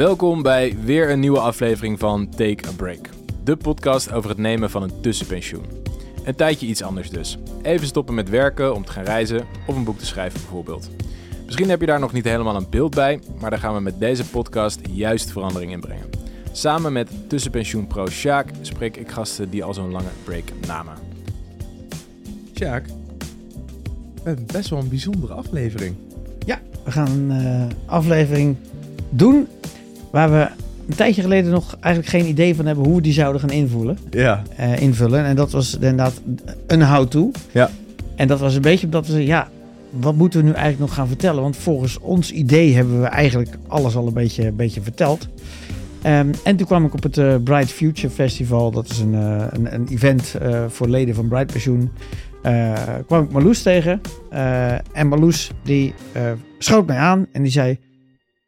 Welkom bij weer een nieuwe aflevering van Take a Break. De podcast over het nemen van een tussenpensioen. Een tijdje iets anders dus. Even stoppen met werken om te gaan reizen of een boek te schrijven bijvoorbeeld. Misschien heb je daar nog niet helemaal een beeld bij, maar daar gaan we met deze podcast juist verandering in brengen. Samen met tussenpensioenpro Sjaak spreek ik gasten die al zo'n lange break namen. Sjaak, best wel een bijzondere aflevering. We gaan een eh, aflevering doen waar we een tijdje geleden nog eigenlijk geen idee van hebben hoe we die zouden gaan invullen. Ja, eh, invullen. En dat was inderdaad een how-to. Ja. En dat was een beetje omdat we ja, wat moeten we nu eigenlijk nog gaan vertellen? Want volgens ons idee hebben we eigenlijk alles al een beetje, een beetje verteld. Ehm, en toen kwam ik op het uh, Bright Future Festival. Dat is een, uh, een, een, event voor leden van Bright Pensioen. kwam ik Marloes tegen. en Marloes die schoot mij aan en die zei...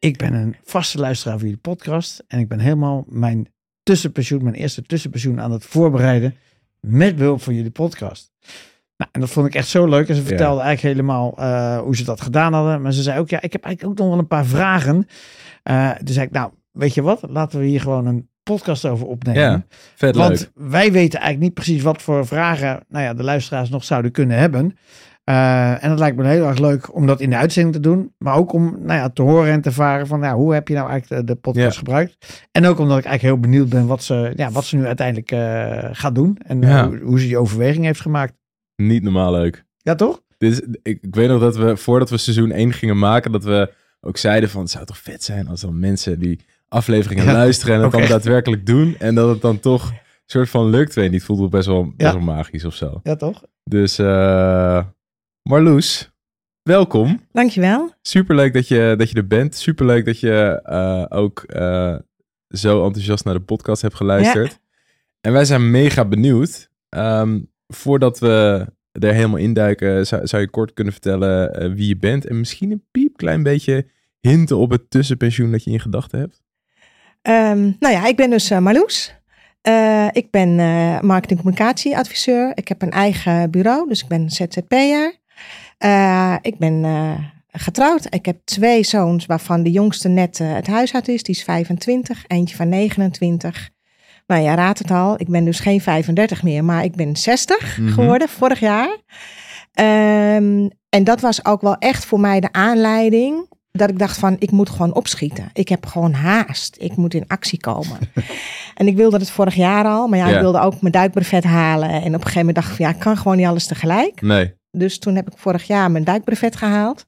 Ik ben een vaste luisteraar van jullie podcast. En ik ben helemaal mijn tussenpensioen, mijn eerste tussenpensioen aan het voorbereiden. Met behulp van jullie podcast. Nou, en dat vond ik echt zo leuk. En ze vertelde ja. eigenlijk helemaal uh, hoe ze dat gedaan hadden. Maar ze zei ook, ja, ik heb eigenlijk ook nog wel een paar vragen. Uh, dus ik, nou, weet je wat? Laten we hier gewoon een podcast over opnemen. Ja, vet Want leuk. wij weten eigenlijk niet precies wat voor vragen nou ja, de luisteraars nog zouden kunnen hebben. Uh, en dat lijkt me heel erg leuk om dat in de uitzending te doen. Maar ook om nou ja, te horen en te varen van nou, hoe heb je nou eigenlijk de, de podcast Ja. gebruikt. En ook omdat ik eigenlijk heel benieuwd ben wat ze, ja, wat ze nu uiteindelijk eh, gaat doen. En eh, Ja. hoe, hoe ze die overweging heeft gemaakt. Niet normaal leuk. Ja, toch? Dit is, ik, ik weet nog dat we, voordat we seizoen 1 gingen maken, dat we ook zeiden van, het zou toch vet zijn als dan mensen die afleveringen Ja, luisteren en ook dan daadwerkelijk doen. En dat het dan toch een soort van lukt. Weet je niet, voelt wel best wel, best Ja. wel magisch of zo. Ja, toch? Dus, eh Marloes, welkom. Dankjewel. Superleuk dat je, dat je er bent. Superleuk dat je eh, ook eh, zo enthousiast naar de podcast hebt geluisterd. En wij zijn mega benieuwd. Ehm, voordat we er helemaal induiken, zou, zou je kort kunnen vertellen eh, wie je bent. En misschien een piepklein beetje hinten op het tussenpensioen dat je in gedachten hebt. Ehm, nou ja, ik ben dus Marloes. Ik ben eh marketing communicatieadviseur. Ik heb een eigen bureau, dus ik ben ZZP'er. Eh ik ben eh, getrouwd. Ik heb twee zoons, waarvan de jongste net eh, het huis uit is. Die is 25, eentje van 29. Nou ja, raad het al. Ik ben dus geen 35 meer, maar ik ben 60 Mhm. geworden vorig jaar. Ehm, en dat was ook wel echt voor mij de aanleiding dat ik dacht van, ik moet gewoon opschieten. Ik heb gewoon haast. Ik moet in actie komen. en ik wilde het vorig jaar al, maar ja, Ja. ik wilde ook mijn duikbrevet halen. En op een gegeven moment dacht ik van, ja, ik kan gewoon niet alles tegelijk. Nee. Dus toen heb ik vorig jaar mijn duikbrevet gehaald.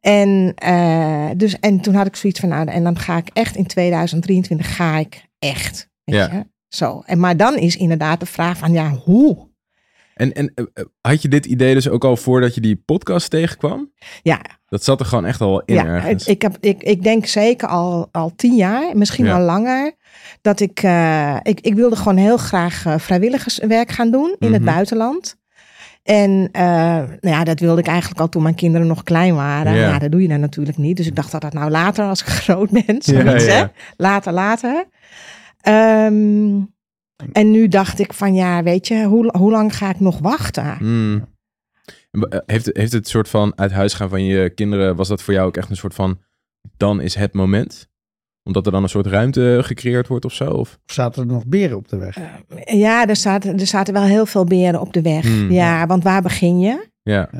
En, eh, dus, en toen had ik zoiets van, nou, en dan ga ik echt in 2023 ga ik echt. Weet Ja. je? Zo. En, maar dan is inderdaad de vraag van, ja, hoe? En, en eh, eh, had je dit idee dus ook al voordat je die podcast tegenkwam? Ja, Dat zat er gewoon echt al in ja, ergens. ik, heb, ik, ik denk zeker al, al tien jaar, misschien Ja. al langer, dat ik, ik, ik wilde gewoon heel graag vrijwilligerswerk gaan doen in het Mhm. buitenland. En eh, nou ja, dat wilde ik eigenlijk al toen mijn kinderen nog klein waren. Ja. Ja. dat doe je dan natuurlijk niet. Dus ik dacht dat dat nou later, als ik groot ben, zoiets, Ja, hè? ja. Later, later. Ehm, en nu dacht ik van, ja, weet je, hoe, hoe lang ga ik nog wachten? Hmm. Eh, Heeft, heeft het soort van uit huis gaan van je kinderen, was dat voor jou ook echt een soort van, dan is het moment? Omdat er dan een soort ruimte gecreëerd wordt of zo? Of? Of zaten er nog beren op de weg? Ja, er zaten, er zaten wel heel veel beren op de weg. Hmm. Ja, want waar begin je? Ja,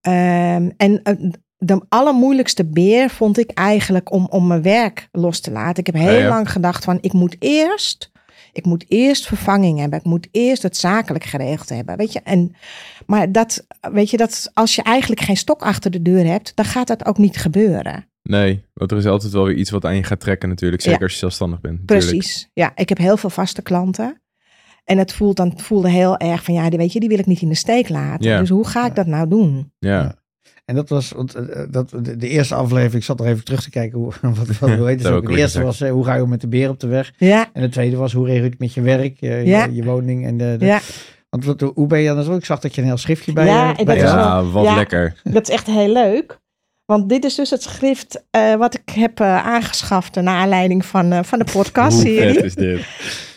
Ehm, en eh, de allermoeilijkste beer vond ik eigenlijk om, om mijn werk los te laten. Ik heb heel Ja, ja. lang gedacht van ik moet eerst, ik moet eerst vervanging hebben. Ik moet eerst het zakelijk geregeld hebben. Weet je, en, maar dat, weet je, dat als je eigenlijk geen stok achter de deur hebt, dan gaat dat ook niet gebeuren. nee, want er is altijd wel weer iets wat aan je gaat trekken natuurlijk, zeker Ja. als je zelfstandig bent. natuurlijk. Precies. Ja, ik heb heel veel vaste klanten. En het voelt dan het voelde heel erg van ja, die weet je, die wil ik niet in de steek laten. Ja. Dus hoe ga ik dat nou doen? Ja, En dat was, want eh, dat, de, de eerste aflevering, ik zat nog even terug te kijken hoe, wat, wat, hoe heet het ook. De eerste was, eh, hoe ga je om met de beer op de weg? Ja, En de tweede was, hoe regel je het met je werk, je, Ja. je, je woning en de... de- ja. Want wat, hoe ben je dan zo? Ik zag dat je een heel schriftje bij Ja, je... bij dat wel- ja wat ja. lekker. Dat is echt heel leuk. Want dit is dus het schrift eh, wat ik heb eh, aangeschaft naar aanleiding van, eh, van de Hoe vet is dit?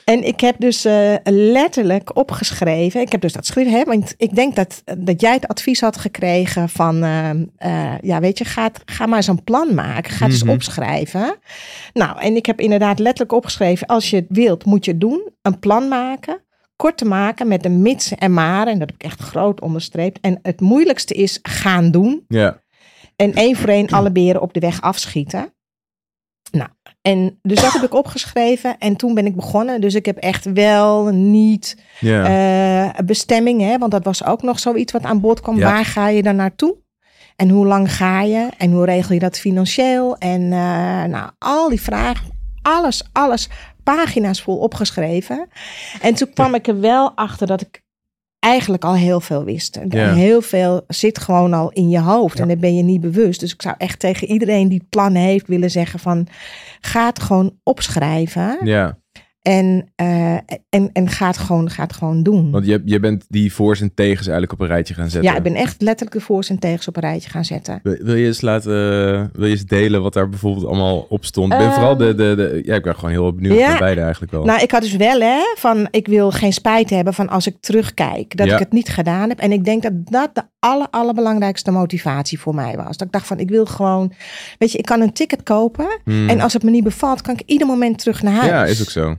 En ik heb dus eh, letterlijk opgeschreven. Ik heb dus dat geschreven, hè, want ik denk dat, dat jij het advies had gekregen van, eh, eh, ja, weet je, ga, ga maar eens een plan maken. Ga het Mhm. eens opschrijven. Nou, en ik heb inderdaad letterlijk opgeschreven, als je het wilt, moet je het doen. Een plan maken, kort te maken met een mits en maar. En dat heb ik echt groot onderstreept. En het moeilijkste is gaan doen. Ja. En één voor één alle beren op de weg afschieten. En dus dat heb ik opgeschreven. En toen ben ik begonnen. Dus ik heb echt wel niet eh, bestemming. Hè, want dat was ook nog zoiets wat aan bod kwam. Ja. Waar ga je dan naartoe? En hoe lang ga je? En hoe regel je dat financieel? En eh, nou, al die vragen. Alles, alles. Pagina's vol opgeschreven. En toen kwam ik er wel achter dat ik eigenlijk al heel veel wist. En Ja. Heel veel zit gewoon al in je hoofd. En dan ben je niet bewust. Dus ik zou echt tegen iedereen die het plan heeft willen zeggen van... Ga het gewoon opschrijven. ja. En, eh, en, en ga, het gewoon, ga het gewoon doen. Want je, je bent die voor's en tegens eigenlijk op een rijtje gaan zetten. Ja, ik ben echt letterlijk de voor's en tegens op een rijtje gaan zetten. Wil wil je eens laten, wil je eens delen wat daar bijvoorbeeld allemaal op stond? Ik ben Ehm, vooral de, de, de, ja, ik ben gewoon heel benieuwd ja. naar beide eigenlijk wel. Nou, ik had dus wel hè, van ik wil geen spijt hebben van als ik terugkijk dat Ja. ik het niet gedaan heb. En ik denk dat dat de aller, allerbelangrijkste motivatie voor mij was. Dat ik dacht van ik wil gewoon, weet je, ik kan een ticket kopen. Hmm. En als het me niet bevalt, kan ik ieder moment terug naar huis. ja, is ook zo.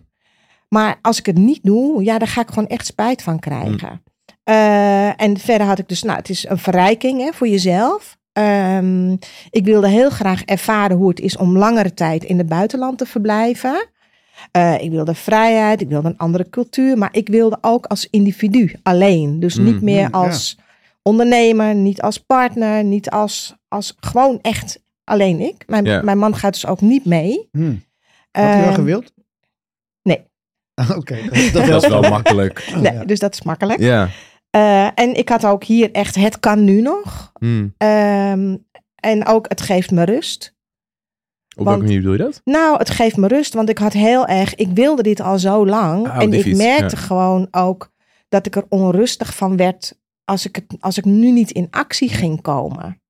Maar als ik het niet doe, ja, daar ga ik gewoon echt spijt van krijgen. Mm. Eh, en verder had ik dus, nou, het is een verrijking hè, voor jezelf. Ehm, ik wilde heel graag ervaren hoe het is om langere tijd in het buitenland te verblijven. Eh, ik wilde vrijheid, ik wilde een andere cultuur, maar ik wilde ook als individu alleen. Dus Mm, niet meer mm, ja. als ondernemer, niet als partner, niet als, als gewoon echt alleen ik. Mijn, mijn man gaat dus ook niet mee. Hm. Had je wel Ehm, gewild? Oké, dat, Dat helpt is wel makkelijk. Oh, nee, ja. Dus dat is makkelijk. Ja. Eh, en ik had ook hier echt, het kan nu nog. Hmm. Ehm, en ook, het geeft me rust. Op welke manier bedoel je dat? Nou, het geeft me rust, want ik had heel erg, ik wilde dit al zo lang. Ah, en ik fiets, merkte ja. gewoon ook dat ik er onrustig van werd als ik, het, als ik nu niet in actie ging komen.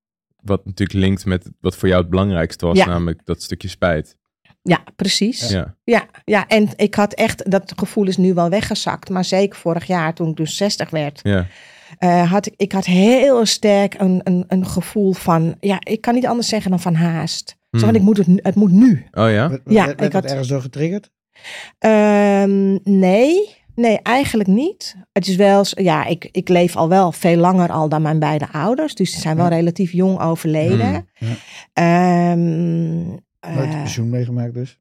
Wat natuurlijk linkt met wat voor jou het belangrijkste was, Ja. namelijk dat stukje spijt. Ja, precies. Ja. Ja. Ja, en ik had echt, dat gevoel is nu wel weggezakt. Maar zeker vorig jaar, toen ik dus 60 werd, Ja. eh, had ik, ik had heel sterk een, een, een gevoel van, ja, ik kan niet anders zeggen dan van haast. Zo van, Hmm. ik moet het, nu- het moet nu. Oh ja? Werd, Ja, werd ik had- ergens door getriggerd? Ehm, nee, nee, eigenlijk niet. Het is wel, ja, ik, ik leef al wel veel langer al dan mijn beide ouders. Dus ze zijn wel Ja. relatief jong overleden. Hmm. Ja. Ehm, Nooit eh, pensioen meegemaakt dus?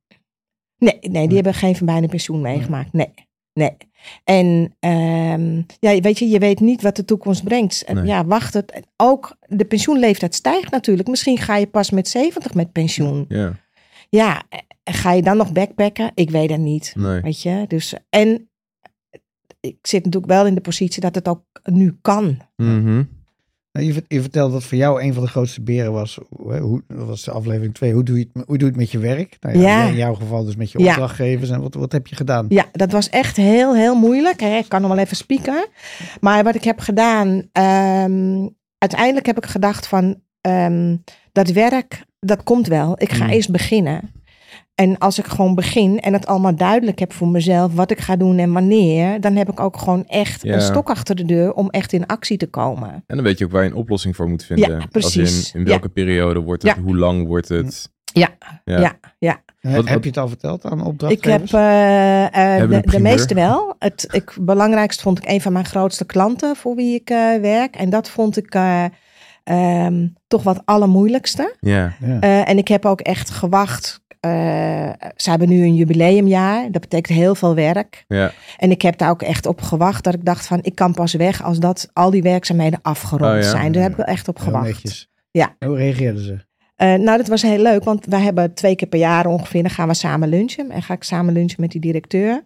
nee, nee, die hebben geen van beide pensioen meegemaakt. Nee, nee. En ehm, ja, weet je, je weet niet wat de toekomst brengt. Nee. Ja, wacht het. En Ook de pensioenleeftijd stijgt natuurlijk. Misschien ga je pas met 70 met pensioen. Ja. Ja, ga je dan nog backpacken? Ik weet het niet. Nee. Weet je, dus en ik zit natuurlijk wel in de positie dat het ook nu kan. Mhm. Je, vert- je vertelde dat voor jou een van de grootste beren was, hoe, dat was de aflevering 2, hoe doe je het, hoe doe je het met je werk? Nou ja, Ja. In jouw geval dus met je Ja. opdrachtgevers en wat, wat heb je gedaan? Ja, dat was echt heel, heel moeilijk. Ik kan nog wel even spieken. Maar wat ik heb gedaan, ehm, uiteindelijk heb ik gedacht van ehm, dat werk, dat komt wel. Ik ga Mm. eerst beginnen. En als ik gewoon begin en het allemaal duidelijk heb voor mezelf wat ik ga doen en wanneer, dan heb ik ook gewoon echt Ja. een stok achter de deur om echt in actie te komen. En dan weet je ook waar je een oplossing voor moet vinden. Ja, precies. Als in, in welke periode wordt het, Ja. hoe lang wordt het. Ja, Ja. ja, ja. Wat- heb je het al verteld aan Ik opdrachtgevers? heb eh, eh, de, meeste wel. Het ik, belangrijkst vond ik een van mijn grootste klanten voor wie ik eh, werk. En dat vond ik eh, ehm, toch wat allermoeilijkste. Ja. ja. Eh, en ik heb ook echt gewacht. eh, ze hebben nu een jubileumjaar. Dat betekent heel veel werk. Ja. En ik heb daar ook echt op gewacht. Dat ik dacht van, ik kan pas weg als dat al die werkzaamheden afgerond Oh ja? zijn. Daar heb ik wel echt op gewacht. Ja. Hoe reageerden ze? Eh, nou, dat was heel leuk, want wij hebben twee keer per jaar ongeveer, dan gaan we samen lunchen. En ga ik samen lunchen met die directeur.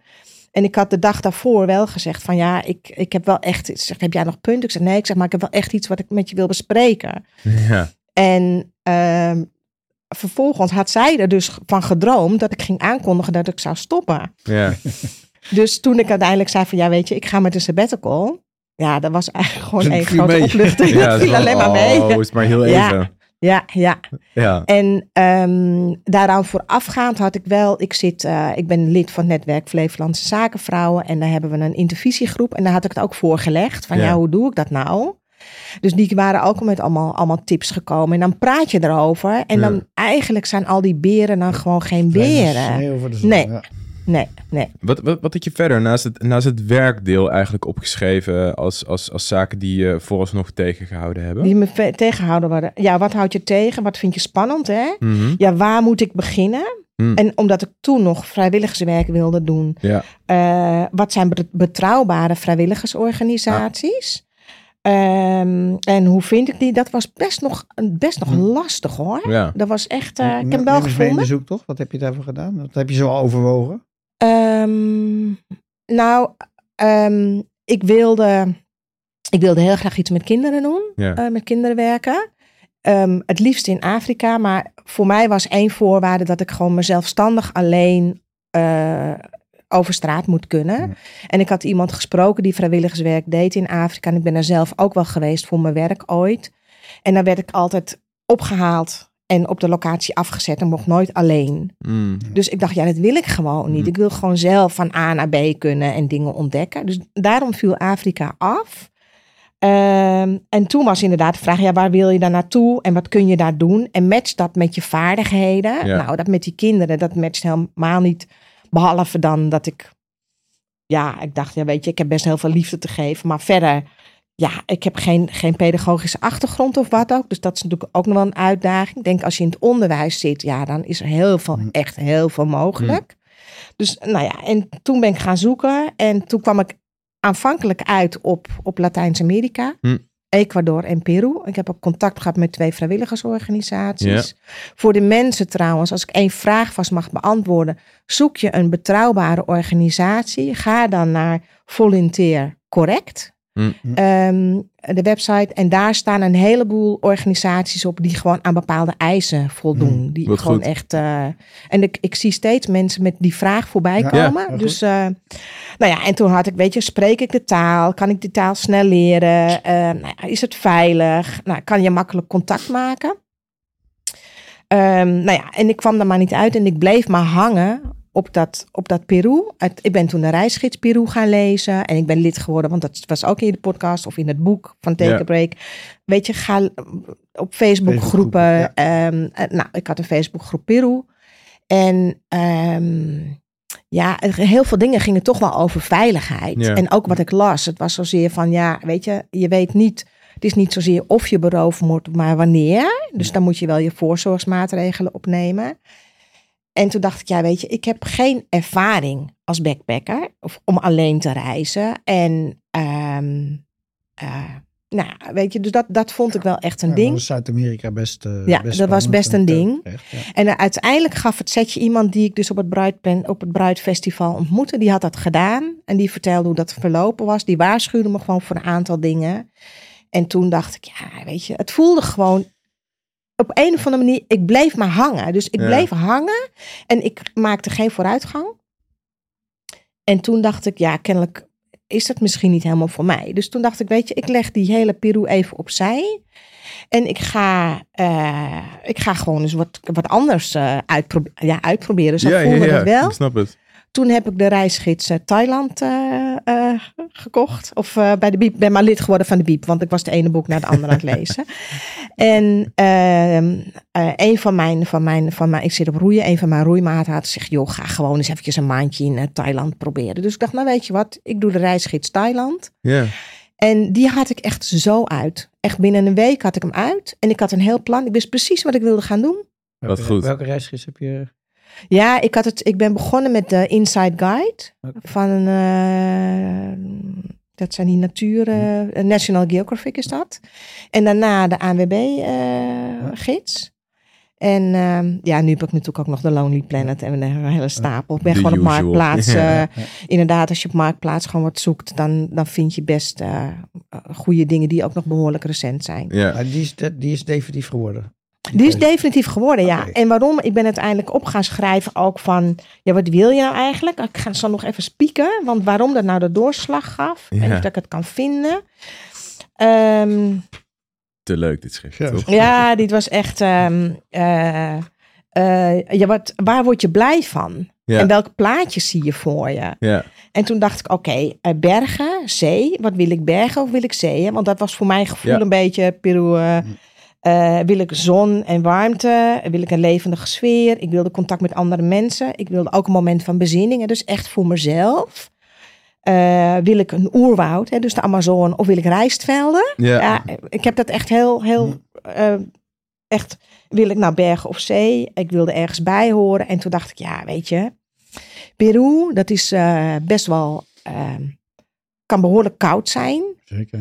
En ik had de dag daarvoor wel gezegd van ja, ik, ik heb wel echt, zeg, heb jij nog punten? Ik zeg nee, ik zeg maar ik heb wel echt iets wat ik met je wil bespreken. Ja. En ehm, vervolgens had zij er dus van gedroomd dat ik ging aankondigen dat ik zou stoppen. Ja. Dus toen ik uiteindelijk zei van ja, weet je, ik ga met een sabbatical. Ja, dat was eigenlijk gewoon viel grote opluchting. Ja, dat viel alleen maar Oh, mee. is het maar heel even. Ja, ja. Ja. En ehm, daaraan voorafgaand had ik wel, ik, zit, eh, ik ben lid van het netwerk Flevolandse Zakenvrouwen en daar hebben we een intervisiegroep en daar had ik het ook voorgelegd van ja, Ja. hoe doe ik dat nou? Dus die waren ook al met allemaal, allemaal tips gekomen en dan praat je erover en Ja. dan eigenlijk zijn al die beren dan gewoon geen beren. Nee. Nee, nee. Wat, wat, wat had je verder naast het, naast het werkdeel eigenlijk opgeschreven als, als, als zaken die je vooralsnog tegengehouden hebben? Die me tegenhouden worden. Ja, wat houd je tegen? Wat vind je spannend, hè? Mhm. Ja, waar moet ik beginnen? Hmm. En omdat ik toen nog vrijwilligerswerk wilde doen, Ja. eh, wat zijn bet- betrouwbare vrijwilligersorganisaties? Ehm, en hoe vind ik die? Dat was best nog, best nog Hmm. lastig hoor. ja. Dat was echt, eh, ik heb wel gevonden. de zoektocht. Wat heb je daarvoor gedaan? Wat heb je zo overwogen? Ehm, nou, ehm, ik, wilde, ik wilde heel graag iets met kinderen doen. Ja. eh, met kinderen werken. Ehm, het liefst in Afrika. Maar voor mij was één voorwaarde dat ik gewoon mezelfstandig alleen eh, over straat moet kunnen. Ja. En ik had iemand gesproken die vrijwilligerswerk deed in Afrika. En ik ben er zelf ook wel geweest voor mijn werk ooit. En dan werd ik altijd opgehaald en op de locatie afgezet en mocht nooit alleen. Mm. Dus ik dacht, ja, dat wil ik gewoon niet. Mhm. Ik wil gewoon zelf van A naar B kunnen en dingen ontdekken. Dus daarom viel Afrika af. Ehm, en toen was inderdaad de vraag, ja, waar wil je dan naartoe en wat kun je daar doen? En match dat met je vaardigheden. Ja. Nou, dat met die kinderen, dat matcht helemaal niet. Behalve dan dat ik, ja, ik dacht, ja, weet je, ik heb best heel veel liefde te geven. Maar verder, ja, ik heb geen, geen pedagogische achtergrond of wat ook. Dus dat is natuurlijk ook nog wel een uitdaging. Ik denk, als je in het onderwijs zit, ja, dan is er heel veel, Mm. echt heel veel mogelijk. Dus, nou ja, en toen ben ik gaan zoeken. En toen kwam ik aanvankelijk uit op, op Latijns-Amerika. Hm. Ecuador en Peru. Ik heb ook contact gehad met twee vrijwilligersorganisaties. Voor de mensen trouwens, als ik één vraag vast mag beantwoorden. Zoek je een betrouwbare organisatie? Ga dan naar Volunteer Correct. Hm. Ehm, de website. En daar staan een heleboel organisaties op die gewoon aan bepaalde eisen voldoen. Hm, die wat gewoon goed. echt. eh, en ik, ik zie steeds mensen met die vraag voorbij Ja. komen. Ja, dus eh, nou ja, en toen had ik, weet je, spreek ik de taal? Kan ik die taal snel leren? Eh, nou ja, is het veilig? Nou, kan je makkelijk contact maken? Ehm, nou ja, en ik kwam er maar niet uit en ik bleef maar hangen op dat, op dat Peru. Het- ik ben toen de reisgids Peru gaan lezen en ik ben lid geworden, want dat was ook in de podcast of in het boek van Take Ja. a Break. Weet je, ga op Facebook groepen. Ehm, eh, nou, ik had een Facebook groep Peru. En ehm, ja, heel veel dingen gingen toch wel over veiligheid. Ja. En ook wat ik las, het was zozeer van, ja, weet je, je weet niet, het is niet zozeer of je beroofd wordt, maar wanneer. Dus dan moet je wel je voorzorgsmaatregelen opnemen. En toen dacht ik, ja, weet je, ik heb geen ervaring als backpacker of om alleen te reizen. En, ehm, eh, nou, weet je, dus dat, dat vond ik wel echt een Ja, ding. dat was Zuid-Amerika best. eh, Ja, best dat was best en een ding. terecht, ja. En eh, uiteindelijk gaf het setje iemand die ik dus op het, Bruidpen, op het Bruidfestival ontmoette. Die had dat gedaan en die vertelde hoe dat verlopen was. Die waarschuwde me gewoon voor een aantal dingen. En toen dacht ik, ja, weet je, het voelde gewoon op een of andere manier, ik bleef maar hangen. Dus ik Ja. bleef hangen en ik maakte geen vooruitgang. En toen dacht ik, ja, kennelijk is dat misschien niet helemaal voor mij. Dus toen dacht ik, weet je, ik leg die hele Peru even opzij. En ik ga, eh, ik ga gewoon eens wat, wat anders uitprobe- ja, uitproberen. Zo voelde het wel. ik snap het. Toen heb ik de reisgids eh, Thailand eh, eh, gekocht. Of eh, bij de Biep. ben maar lid geworden van de Biep. Want ik was de ene boek naar de andere aan het lezen. En ehm, eh, een van mijn, van mijn, van mijn, ik zit op roeien. Een van mijn roeimaten had gezegd, joh, ga gewoon eens eventjes een maandje in Thailand proberen. Dus ik dacht, nou weet je wat, ik doe de reisgids Thailand. Ja. En die had ik echt zo uit. Echt binnen een week had ik hem uit. En ik had een heel plan. Ik wist precies wat ik wilde gaan doen. Wat goed. Welke reisgids heb je? Ja, ik, had het, ik ben begonnen met de Inside Guide. Van eh, dat zijn die natuur, eh, National Geographic is dat. En daarna de ANWB-gids. en ehm, ja, nu heb ik natuurlijk ook nog de Lonely Planet en een hele stapel. Ik ben The gewoon op. Marktplaats. Ja. eh, Inderdaad, als je op Marktplaats gewoon wat zoekt, dan, dan vind je best eh, goede dingen die ook nog behoorlijk recent zijn. Ja. Maar die, is, die is definitief geworden. Die is definitief geworden, ja. En waarom? Ik ben uiteindelijk op gaan schrijven ook van... Ja, wat wil je nou eigenlijk? Ik ga zo nog even spieken. Want waarom dat nou de doorslag gaf. Ja. En of dat ik het kan vinden. Ehm, te leuk, dit schrift. Ja. toch? Ja, dit was echt. ehm, eh, eh, ja, wat, waar word je blij van? Ja. En welke plaatjes zie je voor je? Ja, En toen dacht ik, oké, eh, bergen, zee. Wat wil ik bergen of wil ik zeeën? Want dat was voor mijn gevoel Ja. een beetje, Peru, eh, wil ik zon en warmte? Wil ik een levendige sfeer? Ik wilde contact met andere mensen. Ik wilde ook een moment van bezinning. hè, Dus echt voor mezelf. Eh, wil ik een oerwoud, hè, dus de Amazone, of wil ik rijstvelden? ja. Ja, ik heb dat echt heel, heel, eh, echt, wil ik nou bergen of zee? Ik wilde ergens bij horen. En toen dacht ik, ja, weet je, Peru, dat is best wel, eh, kan behoorlijk koud zijn. Zeker.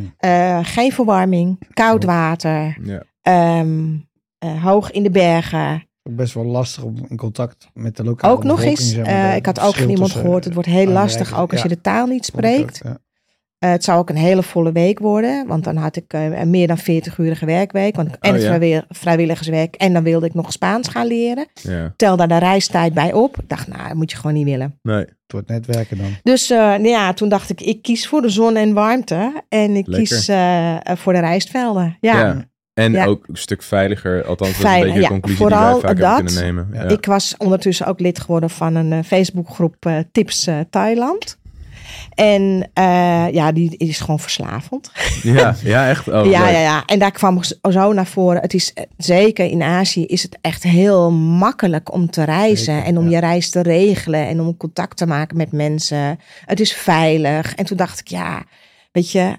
Geen verwarming, koud water, ja. Ehm, eh, hoog in de bergen. Best wel lastig om in contact met de lokale Ook nog eens, zeg maar, eh, ik had ook van iemand gehoord, het wordt heel lastig, ook als Ja. je de taal niet spreekt. ja. Eh, het zou ook een hele volle week worden, want dan had ik eh, een meer dan 40-urige werkweek. Want ik en Oh, het ja. vrijwi- vrijwilligerswerk en dan wilde ik nog Spaans gaan leren. ja. Tel daar de reistijd bij op. Ik dacht, nou, dat moet je gewoon niet willen. Nee, Het wordt netwerken dan. Dus eh, nou ja, toen dacht ik, ik kies voor de zon en warmte. En ik Lekker. kies eh, eh, voor de rijstvelden. Ja, Ja. En Ja. ook een stuk veiliger. Althans, dat is een beetje de ja. conclusie die wij Vooral vaak hebben dat. kunnen nemen. Ja. ik was ondertussen ook lid geworden van een eh, Facebookgroep eh, Tips eh, Thailand. En ja, die is gewoon verslavend. ja, ja, echt. Oh, ja, leuk. ja, ja. En daar kwam zo naar voren. Het is zeker in Azië is het echt heel makkelijk om te reizen Zeker, en om ja. je reis te regelen en om contact te maken met mensen. Het is veilig. En toen dacht ik, ja, weet je,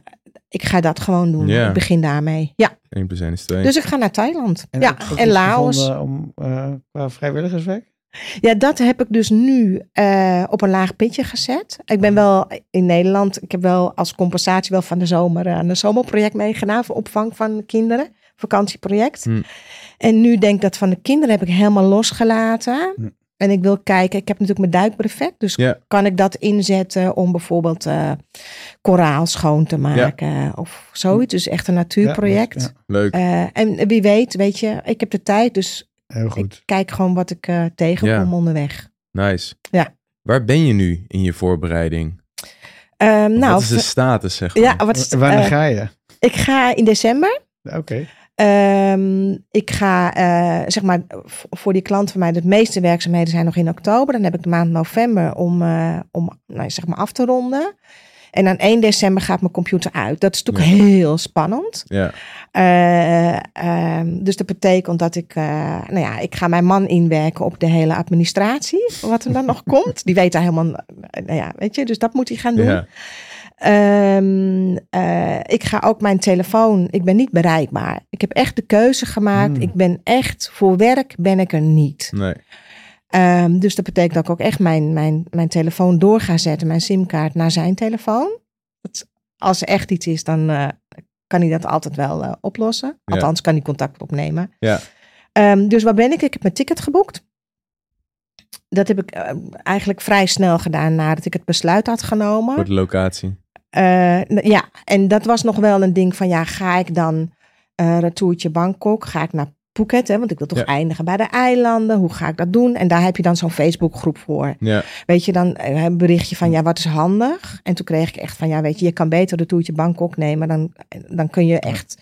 ik ga dat gewoon doen. Ja. Ik begin daarmee. Ja, 1 plus 1 is 2. dus ik ga naar Thailand. En ja, en Laos. Om, eh, qua vrijwilligerswerk? Ja, dat heb ik dus nu eh, op een laag pitje gezet. Ik ben wel in Nederland, ik heb wel als compensatie wel van de zomer aan een zomerproject meegedaan voor opvang van kinderen, vakantieproject. Hm. En nu denk ik dat van de kinderen heb ik helemaal losgelaten. Hm. En ik wil kijken, ik heb natuurlijk mijn duikbrevet, dus Ja. kan ik dat inzetten om bijvoorbeeld eh, koraal schoon te maken of zoiets. Dus echt een natuurproject. Ja, Leuk. Eh, en wie weet, weet je, ik heb de tijd, dus heel goed. ik kijk gewoon wat ik eh, tegenkom Ja. onderweg. Nice. Ja. Waar ben je nu in je voorbereiding? Ehm, nou, wat is de status, zeg maar? ja, wat is, Wanneer ga je? ik ga in december. Oké. Ehm, ik ga, eh, zeg maar, voor die klant van mij, de meeste werkzaamheden zijn nog in oktober. Dan heb ik de maand november om, eh, om nou, zeg maar af te ronden. En dan 1 december gaat mijn computer uit. Dat is natuurlijk heel spannend. Ja, Eh, ehm, dus dat betekent dat ik, nou ja, ik ga mijn man inwerken op de hele administratie, wat er dan nog komt. Die weet daar helemaal, nou ja, weet je, dus dat moet hij gaan doen. ja. Ehm, eh, ik ga ook mijn telefoon, ik ben niet bereikbaar. Ik heb echt de keuze gemaakt. Hmm. Ik ben echt, voor werk ben ik er niet. Nee. Ehm, dus dat betekent dat ik ook echt mijn, mijn, mijn telefoon door ga zetten, mijn simkaart naar zijn telefoon. Dat, als er echt iets is, dan eh, kan hij dat altijd wel eh, oplossen. Ja. Althans, kan hij contact opnemen. Ja. Ehm, dus waar ben ik? Ik heb mijn ticket geboekt. Dat heb ik eigenlijk vrij snel gedaan nadat ik het besluit had genomen. Voor de locatie. Eh, ja, en dat was nog wel een ding van ja, ga ik dan eh retourtje Bangkok? Ga ik naar Phuket? Hè? Want ik wil toch Ja. eindigen bij de eilanden. Hoe ga ik dat doen? En daar heb je dan zo'n Facebookgroep voor. Ja, Weet je, dan eh, een berichtje van ja, wat is handig? En toen kreeg ik echt van ja, weet je, je kan beter retourtje Bangkok nemen. Dan, dan kun je echt...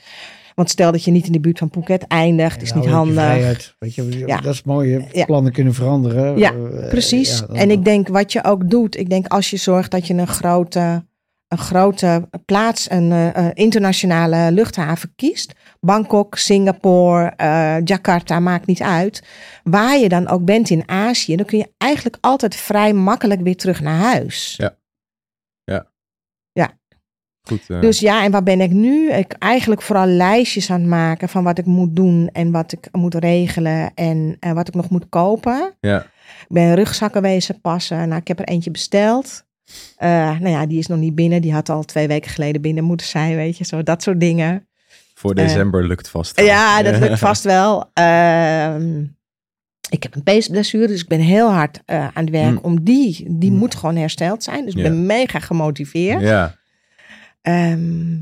Want stel dat je niet in de buurt van Phuket eindigt, is niet handig. vrijheid. Weet je, Ja. dat is mooi. Ja. plannen kunnen veranderen. Ja, Precies. en ik denk wat je ook doet, ik denk als je zorgt dat je een grote, een grote plaats, een eh, eh, internationale luchthaven kiest, Bangkok, Singapore, eh, Jakarta, maakt niet uit. Waar je dan ook bent in Azië, dan kun je eigenlijk altijd vrij makkelijk weer terug naar huis. Ja. goed. eh, Dus ja, en waar ben ik nu? Ik eigenlijk vooral lijstjes aan het maken van wat ik moet doen en wat ik moet regelen en wat ik nog moet kopen. ja, Ik ben rugzakken wezen passen. Nou, ik heb er eentje besteld. Eh, nou ja, die is nog niet binnen. Die had al twee weken geleden binnen moeten zijn, weet je. Zo, dat soort dingen. voor december lukt vast. Ja, dat lukt vast wel. Ehm, ik heb een peesblessure, dus ik ben heel hard eh, aan het werk. Hmm. Om die, die Hmm. moet gewoon hersteld zijn. Dus ik ben mega gemotiveerd. Ja, Ehm,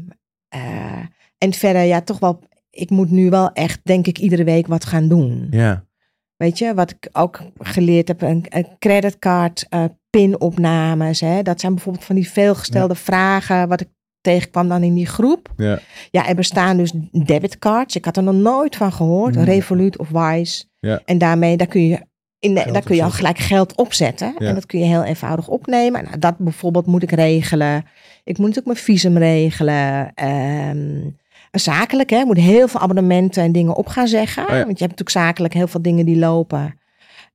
eh, en verder, ja, toch wel... Ik moet nu wel echt, denk ik, iedere week wat gaan doen. ja, Weet je, wat ik ook geleerd heb, een, een creditcard, eh, pinopnames. Hè? Dat zijn bijvoorbeeld van die veelgestelde vragen, wat ik tegenkwam dan in die groep. Ja. Ja, er bestaan dus debitcards. Ik had er nog nooit van gehoord. Revolut of Wise. Ja. En daarmee, daar kun je, in de, daar kun je al gelijk geld opzetten. Ja. En dat kun je heel eenvoudig opnemen. Nou, dat bijvoorbeeld moet ik regelen. Ik moet natuurlijk mijn visum regelen. Ehm, zakelijk, hè. Ik moet heel veel abonnementen en dingen op gaan zeggen. Oh ja. Want je hebt natuurlijk zakelijk heel veel dingen die lopen.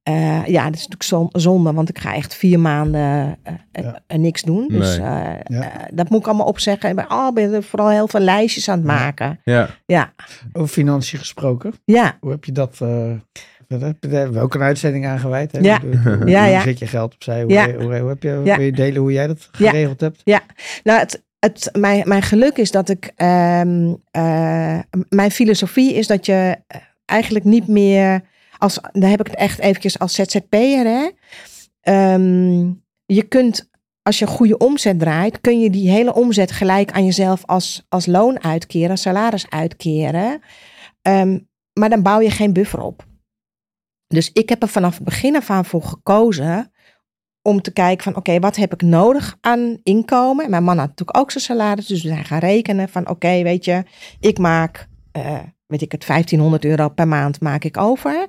Eh, ja, dat is natuurlijk zon- zonde, want ik ga echt vier maanden eh, eh, Ja. niks doen. Dus Nee. Ja. dat moet ik allemaal opzeggen. Ik ben, oh, ben er vooral heel veel lijstjes aan het Ja. maken. Ja. Ja, Over financiën gesproken. ja. Hoe heb je dat... eh, wat heb je daar ook een uitzending aan gewijd? Hè? Ja. Hoe, hoe, Ja, hoe ja. zet je geld opzij? Hoe, Ja. hoe, hoe heb je, Ja. Wil je delen hoe jij dat Ja. geregeld hebt? Nou, het, het, mijn, mijn geluk is dat ik. ehm, eh, mijn filosofie is dat je eigenlijk niet meer. Als, daar heb ik het echt eventjes als ZZP'er. Ehm, je kunt, als je een goede omzet draait, kun je die hele omzet gelijk aan jezelf als, als loon uitkeren, als salaris uitkeren. Ehm, maar dan bouw je geen buffer op. Dus ik heb er vanaf het begin af aan voor gekozen om te kijken van oké, wat heb ik nodig aan inkomen? En Mijn man had natuurlijk ook zijn salaris, dus we zijn gaan rekenen van oké, weet je, ik maak, eh, weet ik het, 1500 euro per maand maak ik over.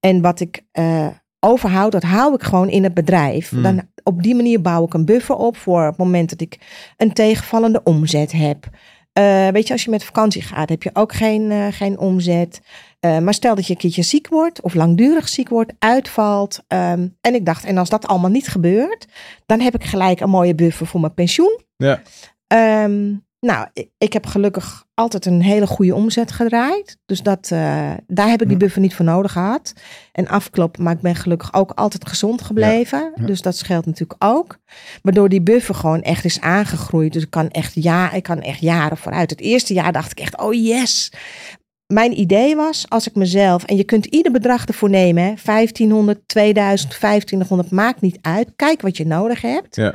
En wat ik eh, overhoud, dat hou ik gewoon in het bedrijf. Hmm. Dan, op die manier bouw ik een buffer op voor het moment dat ik een tegenvallende omzet heb. Eh, weet je, als je met vakantie gaat, heb je ook geen, eh, geen omzet. Maar stel dat je een keertje ziek wordt of langdurig ziek wordt, uitvalt. ehm, en ik dacht, en als dat allemaal niet gebeurt, dan heb ik gelijk een mooie buffer voor mijn pensioen. Ja. Ehm, nou, ik, heb gelukkig altijd een hele goede omzet gedraaid. Dus dat, eh, daar heb ik die buffer niet voor nodig gehad. En afkloppen, maar ik ben gelukkig ook altijd gezond gebleven. Ja. Dus dat scheelt natuurlijk ook. Waardoor die buffer gewoon echt is aangegroeid. Dus ik kan echt, ja, ik kan echt jaren vooruit. Het eerste jaar dacht ik echt, oh yes. Mijn idee was, als ik mezelf, en je kunt ieder bedrag ervoor nemen, hè, 1500, 2000, 2500, maakt niet uit. Kijk wat je nodig hebt. Ja.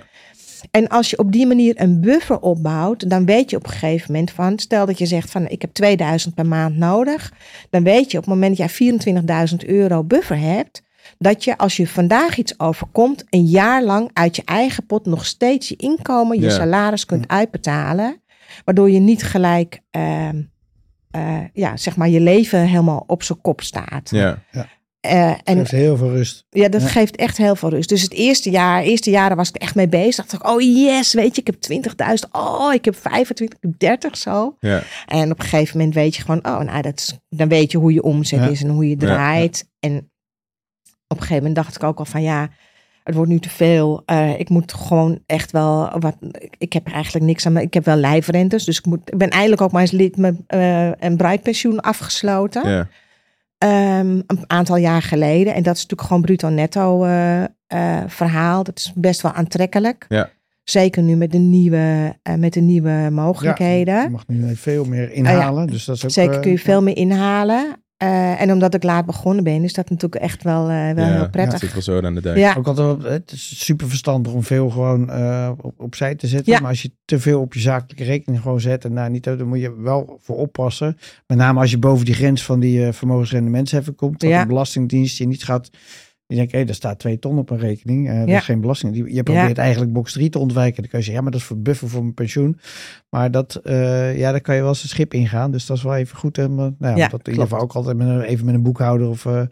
En als je op die manier een buffer opbouwt, dan weet je op een gegeven moment van, stel dat je zegt van ik heb 2000 per maand nodig, dan weet je op het moment dat jij 24.000 euro buffer hebt, dat je als je vandaag iets overkomt, een jaar lang uit je eigen pot nog steeds je inkomen, je Ja. salaris kunt uitbetalen, waardoor je niet gelijk, ehm, eh, ja, zeg maar, je leven helemaal op zijn kop staat. Ja. Eh, En en heeft heel veel rust. ja, dat Ja. geeft echt heel veel rust. Dus het eerste jaar, eerste jaren was ik echt mee bezig. Dacht ik, oh yes, weet je, ik heb 20.000. Oh, ik heb 25, ik heb 30 zo. Ja. En op een gegeven moment weet je gewoon, oh, nou, dat is, dan weet je hoe je omzet Ja. is en hoe je draait. En op een gegeven moment dacht ik ook al van, ja, het wordt nu te veel. Eh, ik moet gewoon echt wel wat. Ik heb eigenlijk niks aan. Ik heb wel lijfrentes, dus ik moet. Ik ben eindelijk ook maar eens lid met eh, een bruidpensioen afgesloten. Ja. Ehm, een aantal jaar geleden. En dat is natuurlijk gewoon bruto netto eh, eh, verhaal. Dat is best wel aantrekkelijk. Ja. Zeker nu met de nieuwe, eh, met de nieuwe mogelijkheden. Je mag nu veel meer inhalen. dus dat is ook, Zeker kun je veel meer inhalen. Eh, en omdat ik laat begonnen ben, is dat natuurlijk echt wel, eh, wel Ja, heel Het prettig. zit wel zo aan de dijk. Ja, Ook altijd, het is super verstandig om veel gewoon eh, op, opzij te zetten. Ja. Maar als je te veel op je zakelijke rekening gewoon zet, en daar niet, dan moet je wel voor oppassen. Met name als je boven die grens van die eh vermogensrendementsheffing komt. Dat Ja. de belastingdienst je niet gaat. Die denkt, hé, daar staat twee ton op een rekening. eh dat Ja. is geen belasting. Die, je probeert eigenlijk box 3 te ontwijken. Dan kan je zeggen, ja, maar dat is voor buffer voor mijn pensioen. Maar dat, eh, ja, dan kan je wel eens een schip ingaan. Dus dat is wel even goed. Hè, maar, nou, ja, Ja, dat in ieder geval ook altijd met een, even met een boekhouder of eh,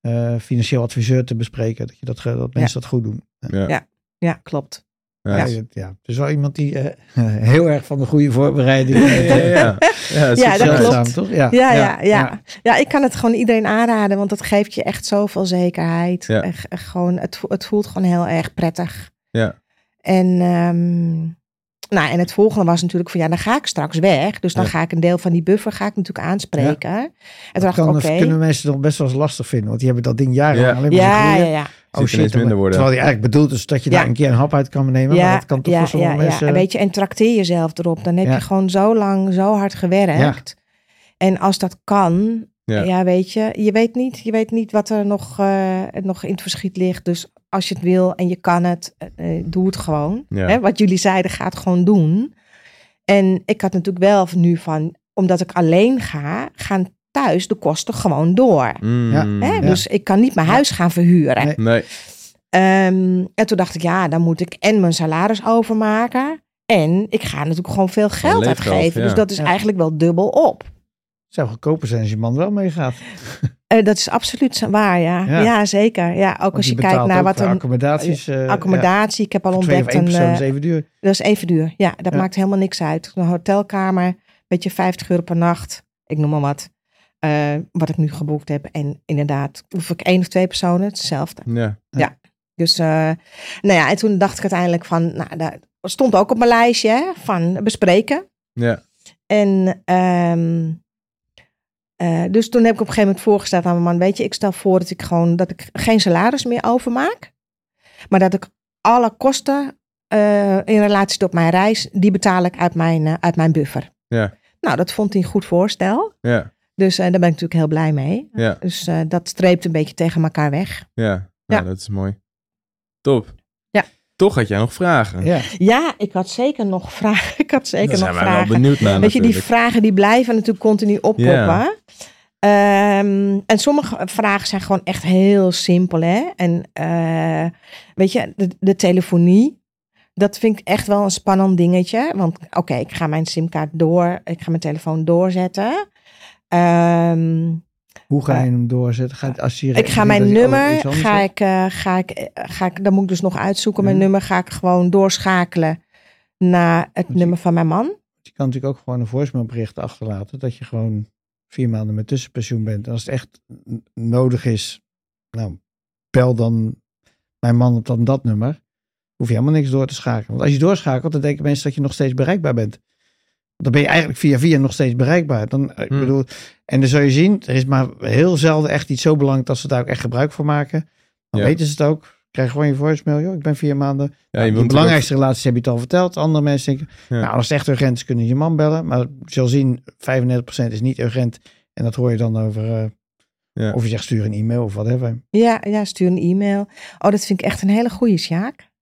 eh, financieel adviseur te bespreken. Dat, je dat, dat mensen dat goed doen. Ja. Ja. ja, klopt. Ja. Ja, het- ja. Het is wel iemand die eh, heel erg van de goede voorbereiding Ja, ja, dat klopt. toch? Ja, Ja, ja, ja, ja. ik kan het gewoon iedereen aanraden, want dat geeft je echt zoveel zekerheid. Echt, echt gewoon, het, het voelt gewoon heel erg prettig. Ja. En, ehm, nou, en het volgende was natuurlijk van ja, dan ga ik straks weg. Dus dan ga ik een deel van die buffer ga ik natuurlijk aanspreken. En toen Dat dacht ik, kunnen mensen nog best wel eens lastig vinden. Want die hebben dat ding jarenlang Ja. alleen maar Ja, ja, ja. Oh shit, minder worden. terwijl die eigenlijk bedoeld is dat je Ja. daar een keer een hap uit kan nemen. Ja, maar dat kan toch ja, voor sommige ja, mensen... ja. En weet je, en trakteer jezelf erop. Dan heb Ja. je gewoon zo lang, zo hard gewerkt. En als dat kan, Ja. ja. weet je, je weet niet, je weet niet wat er nog, eh, nog in het verschiet ligt. Dus als je het wil en je kan het, eh, eh, doe het gewoon. Ja. Hè, wat jullie zeiden, ga het gewoon doen. En ik had natuurlijk wel nu van, omdat ik alleen ga, gaan thuis de kosten gewoon door. Mm. Ja. Hè? Ja. Dus ik kan niet mijn huis gaan verhuren. Nee. Nee. Ehm, en toen dacht ik, ja, dan moet ik en mijn salaris overmaken. En ik ga natuurlijk gewoon veel geld leefgeld, uitgeven. ja. Dus dat is Ja. eigenlijk wel dubbel op. Zou goedkoper zijn als je man wel meegaat. Eh, dat is absoluut waar, ja. Ja. Ja, zeker. Ja, ook Want als je kijkt naar wat voor een accommodaties. eh, accommodatie. Ik heb al ontdekt één een. persoon eh, is even duur. dat is even duur. Ja, dat Ja. maakt helemaal niks uit. Een hotelkamer, beetje 50 euro per nacht. Ik noem maar wat. Eh, wat ik nu geboekt heb. En inderdaad, hoef ik één of twee personen, hetzelfde. Ja. Dus, eh, nou ja, en toen dacht ik uiteindelijk van, nou, dat stond ook op mijn lijstje hè, van bespreken. Ja. En ehm, eh, dus toen heb ik op een gegeven moment voorgesteld aan mijn man, weet je, ik stel voor dat ik gewoon, dat ik geen salaris meer overmaak. Maar dat ik alle kosten in relatie tot mijn reis, die betaal ik uit mijn, uit mijn buffer. Ja. Nou, dat vond hij een goed voorstel. Ja. Dus eh, daar ben ik natuurlijk heel blij mee. Ja. Dus eh, dat streept een beetje tegen elkaar weg. Ja. Ja. Ja, dat is mooi. Top. Ja. Toch had jij nog vragen. Ja. Ja, ik had zeker nog vragen. Ik had zeker Daar nog zijn wij wel vragen. benieuwd naar Weet je, die vragen die blijven natuurlijk continu oppoppen. Ja. Ehm, en sommige vragen zijn gewoon echt heel simpel. Hè? En eh, weet je, de, de telefonie. Dat vind ik echt wel een spannend dingetje. Want oké, ik ga mijn simkaart door. Ik ga mijn telefoon doorzetten. Ehm, Hoe ga je hem doorzetten? Ga, als je ik ga mijn nummer, anders ga ik, eh, ga ik, eh, ga ik, dan moet ik dus nog uitzoeken. Mijn nummer ga ik gewoon doorschakelen naar het nummer van mijn man. Je kan natuurlijk ook gewoon een voicemailbericht achterlaten. Dat je gewoon vier maanden met tussenpensioen bent. En als het echt nodig is, nou, bel dan mijn man op dan dat nummer. Hoef je helemaal niks door te schakelen. Want als je doorschakelt, dan denken mensen dat je nog steeds bereikbaar bent. Dan ben je eigenlijk via via nog steeds bereikbaar. Dan, ik Hmm. bedoel, en dan zul je zien, er is maar heel zelden echt iets zo belangrijk dat ze daar ook echt gebruik van maken. Dan Ja. weten ze het ook. Krijg gewoon je voicemail, joh, ik ben vier maanden. Ja, je de natuurlijk belangrijkste relaties heb je het al verteld. Andere mensen denken, Ja. nou, als het echt urgent is, kunnen je man bellen. Maar je zal zien, 35% is niet urgent. En dat hoor je dan over, eh, Ja. of je zegt stuur een e-mail of whatever. Ja, ja, stuur een e-mail. Oh, dat vind ik echt een hele goeie, Sjaak.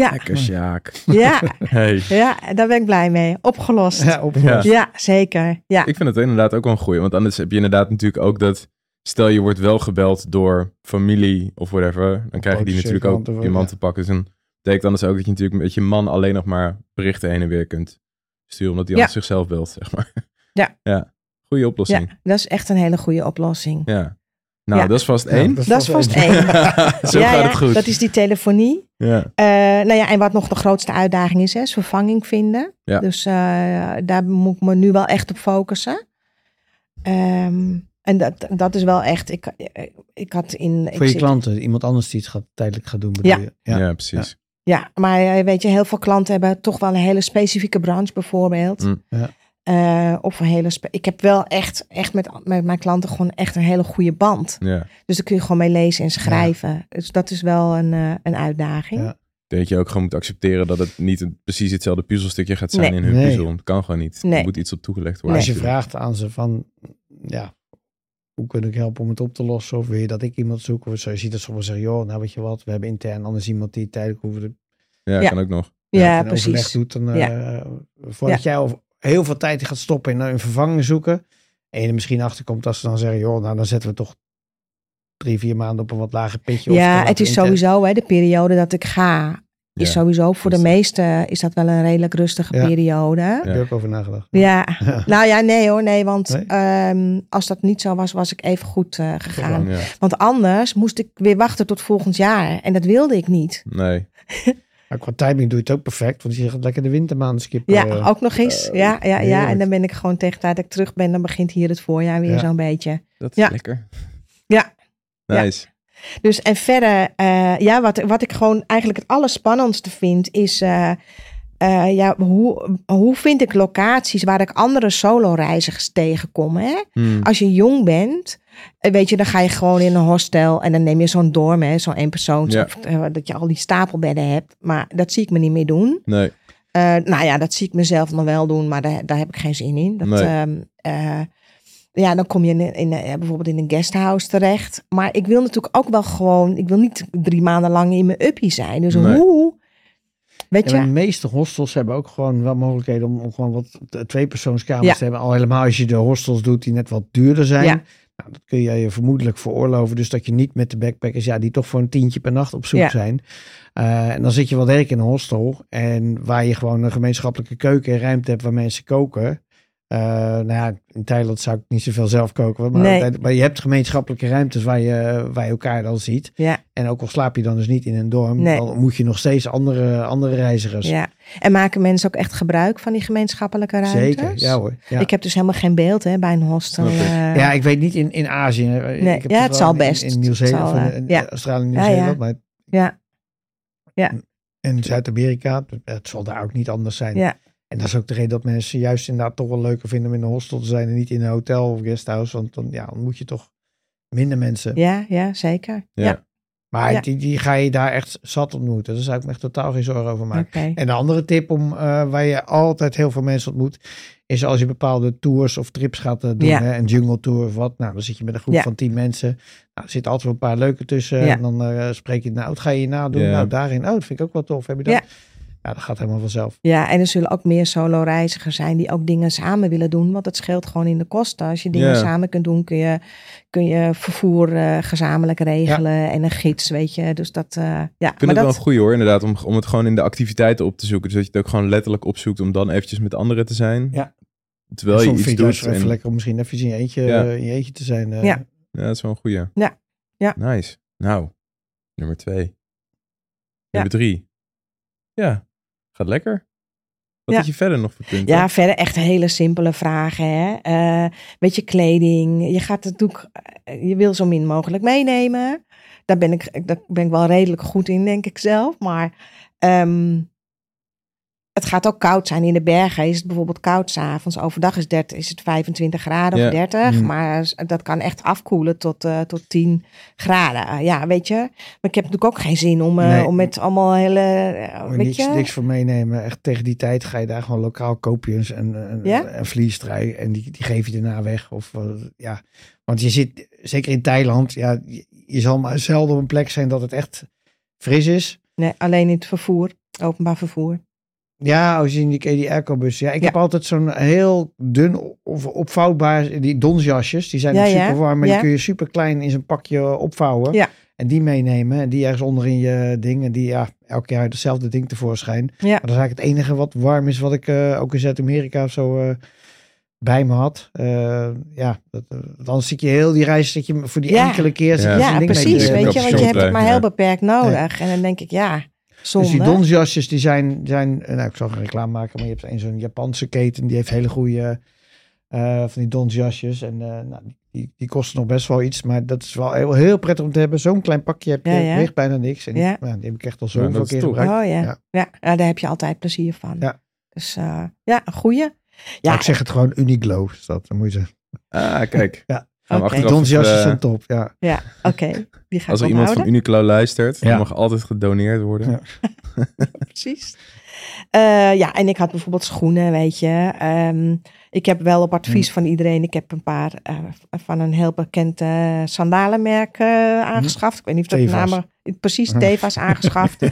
Ja, Lekker, Sjaak. ja, Hey. ja, daar ben ik blij mee. Opgelost. Ja, opgelost. Ja. zeker. Ja. Ik vind het inderdaad ook wel een goeie. Want anders heb je inderdaad natuurlijk ook dat... Stel je wordt wel gebeld door familie of whatever. Dan krijg je die natuurlijk ook je man ja. te pakken. Dus dan betekent anders ook dat je natuurlijk met je man alleen nog maar berichten heen en weer kunt sturen. Omdat hij Ja. anders zichzelf belt, zeg maar. Ja. Ja. Goeie oplossing. ja, dat is echt een hele goede oplossing. Ja. Nou, Ja. dat is vast Ja, één. Dat is vast één. Zo ja, gaat het goed. dat is die telefonie. Ja. Eh, nou ja, en wat nog de grootste uitdaging is, hè, is vervanging vinden. Ja. Dus eh, daar moet ik me nu wel echt op focussen. Ehm, en dat, dat is wel echt, ik, ik had in... ik Voor je zit- klanten, iemand anders die het gaat, tijdelijk gaat doen, bedoel Ja. je? Ja. precies. Ja, maar eh, weet je, heel veel klanten hebben toch wel een hele specifieke branche bijvoorbeeld. Mm. Ja. Eh, of een hele... ik heb wel echt, echt met, met mijn klanten gewoon echt een hele goede band. Ja. Dus daar kun je gewoon mee lezen en schrijven. Dus dat is wel een, eh, een uitdaging. Ja. Denk dat je ook gewoon moet accepteren dat het niet een- precies hetzelfde puzzelstukje gaat zijn Nee. in hun Nee. puzzel. Het kan gewoon niet. Nee. Er moet iets op toegelegd worden. als je vraagt aan ze van, ja, hoe kun ik helpen om het op te lossen? Of wil je dat ik iemand zoek? Of zo, je ziet dat sommigen zeggen, joh, nou weet je wat, we hebben intern anders iemand die tijdelijk hoeven de Ja, Ja. kan ook nog. Ja, precies. doet. Dan, eh, Ja. voordat jij over heel veel tijd gaat stoppen in een vervanging zoeken. En je er misschien achter komt als ze dan zeggen, joh, nou dan zetten we toch drie, vier maanden op een wat lager pitje. Ja, het is sowieso, hè, de periode dat ik ga, is Ja. sowieso voor de meesten is dat wel een redelijk rustige Ja. periode. Daar heb ik ook over nagedacht. Ja, Ja. nou ja, nee hoor, nee, want Nee? ehm, als dat niet zo was, was ik even goed eh, gegaan. Ja. Want anders moest ik weer wachten tot volgend jaar en dat wilde ik niet. Nee. Maar qua timing doe je het ook perfect, want je gaat lekker de wintermaanden skippen. Ja, eh. ook nog eens. eh, ja, ja, ja. En dan ben ik gewoon tegen dat ik terug ben, dan begint hier het voorjaar weer Ja. zo'n beetje. Dat is Ja. lekker. Ja. Nice. Dus en verder, eh, ja, wat, wat ik gewoon eigenlijk het allerspannendste vind, is eh, eh, ja, hoe, hoe vind ik locaties waar ik andere solo-reizigers tegenkom. Hè? Hmm. Als je jong bent, eh, weet je, dan ga je gewoon in een hostel en dan neem je zo'n dorm, hè, zo'n één persoon, Ja. dat je al die stapelbedden hebt. Maar dat zie ik me niet meer doen. Nee. Eh, nou ja, dat zie ik mezelf nog wel doen, maar daar, daar heb ik geen zin in. Dat, Nee. ehm, eh, ja, dan kom je in, in, eh, bijvoorbeeld in een guesthouse terecht. Maar ik wil natuurlijk ook wel gewoon, ik wil niet drie maanden lang in mijn uppie zijn. Dus Nee. hoe? Weet de meeste hostels hebben ook gewoon wel mogelijkheden om, om gewoon wat twee persoonskamers Ja. te hebben. Al helemaal als je de hostels doet die net wat duurder zijn. Ja. Nou, dat kun je je vermoedelijk veroorloven. Dus dat je niet met de backpackers, ja, die toch voor een tientje per nacht op zoek Ja. zijn. Eh, en dan zit je wel degelijk in een hostel. En waar je gewoon een gemeenschappelijke keuken en ruimte hebt waar mensen koken. Eh, nou ja, in Thailand zou ik niet zoveel zelf koken. Maar, Nee. maar je hebt gemeenschappelijke ruimtes waar je, waar je elkaar dan ziet. Ja, En ook al slaap je dan dus niet in een dorm, Nee. dan moet je nog steeds andere, andere reizigers. ja. En maken mensen ook echt gebruik van die gemeenschappelijke ruimtes? Zeker, ja hoor. Ja. Ik heb dus helemaal geen beeld hè, bij een hostel. Ik. eh. Ja, ik weet niet in, in Azië. Ik Nee, heb ja, het zal in- best. In, Nieuw-Zeeland, eh, in, ja. Australië en Ja, ja. Nieuw-Zeeland. Maar ja. in Zuid-Amerika, het zal daar ook niet anders zijn. Ja. En dat is ook de reden dat mensen juist inderdaad toch wel leuker vinden om in een hostel te zijn en niet in een hotel of guesthouse. Want dan, ja, dan moet je toch minder mensen. ja, ja, zeker. Ja. Ja, Maar Ja. die, die ga je daar echt zat ontmoeten. Daar zou ik me echt totaal geen zorgen over maken. oké. En de andere tip om, eh, waar je altijd heel veel mensen ontmoet, is als je bepaalde tours of trips gaat eh, doen. Ja. Hè, een jungle tour of wat. Nou, dan zit je met een groep Ja. van tien mensen. Nou, er zitten altijd wel een paar leuke tussen. Ja. En dan eh, spreek je, nou, wat ga je hierna doen? Ja. Nou, daarin. Oh, dat vind ik ook wel tof. Heb je dat? Ja. Dat gaat helemaal vanzelf. Ja, en er zullen ook meer solo-reizigers zijn die ook dingen samen willen doen. Want het scheelt gewoon in de kosten. Als je dingen samen kunt doen, kun je, kun je vervoer eh, gezamenlijk regelen. En een gids, weet je. Dus dat, eh, ja. Ik vind maar het wel dat, een goeie hoor, inderdaad, om, om het gewoon in de activiteiten op te zoeken. Dus dat je het ook gewoon letterlijk opzoekt om dan eventjes met anderen te zijn. Ja. Terwijl je iets doet. even en- lekker om misschien even in je eentje, Ja. eh, in je eentje te zijn. eh. Ja. Ja, dat is wel een goeie. Ja. Ja. Nice. Nou, nummer twee. Ja. Nummer drie. Ja, gaat lekker. Wat Ja. had je verder nog voor punten? ja, verder echt hele simpele vragen. Hè? Eh, beetje kleding. Je gaat het natuurlijk, eh, je wil zo min mogelijk meenemen. Daar ben ik, daar ben ik wel redelijk goed in, denk ik zelf. Maar ehm, het gaat ook koud zijn in de bergen. Is het bijvoorbeeld koud s'avonds. Overdag is, 30, is het 25 graden Ja. of 30. Mm. Maar dat kan echt afkoelen tot, eh, tot 10 graden. Eh, ja, weet je. Maar ik heb natuurlijk ook geen zin om, eh, Nee. om met allemaal hele... weet niks, je? niks voor meenemen. Echt tegen die tijd ga je daar gewoon lokaal koop je eens een, een, Ja? een vliestrui en die, die geef je daarna weg. Of, ja. Want je zit, zeker in Thailand, ja, je, je zal maar zelden op een plek zijn dat het echt fris is. Nee, alleen in het vervoer. Openbaar vervoer. Ja, als je in die, die airco-bus. Ja, ik Ja. heb altijd zo'n heel dun of opvouwbaar, die donsjasjes. Die zijn Ja, super warm, maar Ja. die kun je super klein in zijn pakje opvouwen. Ja. En die meenemen en die ergens onder in je ding. En die ja, elk jaar hetzelfde ding tevoorschijn. Ja. Maar dat is eigenlijk het enige wat warm is wat ik eh, ook in Zuid-Amerika of zo eh, bij me had. Eh, ja, dat, anders zit je heel die reis zit je voor die Ja. enkele keer. Ja, zo'n Ja, ding precies. Weet je, want je hebt het maar heel beperkt nodig. En dan denk ik, ja, zonde. Dus die donsjasjes die zijn, zijn eh, nou ik zal geen reclame maken, maar je hebt een zo'n Japanse keten, die heeft hele goede eh, van die donsjasjes. En eh, nou, die, die kosten nog best wel iets, maar dat is wel heel, heel prettig om te hebben. Zo'n klein pakje heb je, Ja, ja. weegt bijna niks. En die, Ja. nou, die heb ik echt al dat is keer gebruikt. Oh ja. Ja. Ja. Ja, daar heb je altijd plezier van. Ja. Dus eh, ja, een goeie. Ja, Ja, ik zeg het gewoon Uniqlo, is dat. Dan moet je zeggen. Ah, kijk. Ja. Gaan. Die donsjasjes even, eh, zijn top, ja. ja oké. Die ga Als er iemand van Uniqlo luistert, Ja. dan mag altijd gedoneerd worden. Ja. Precies. Eh, ja, en ik had bijvoorbeeld schoenen, weet je. Ehm, ik heb wel op advies van iedereen, ik heb een paar eh, van een heel bekend sandalenmerk eh, aangeschaft. Ik weet niet of dat de. Tevas. naam precies Tevas aangeschaft.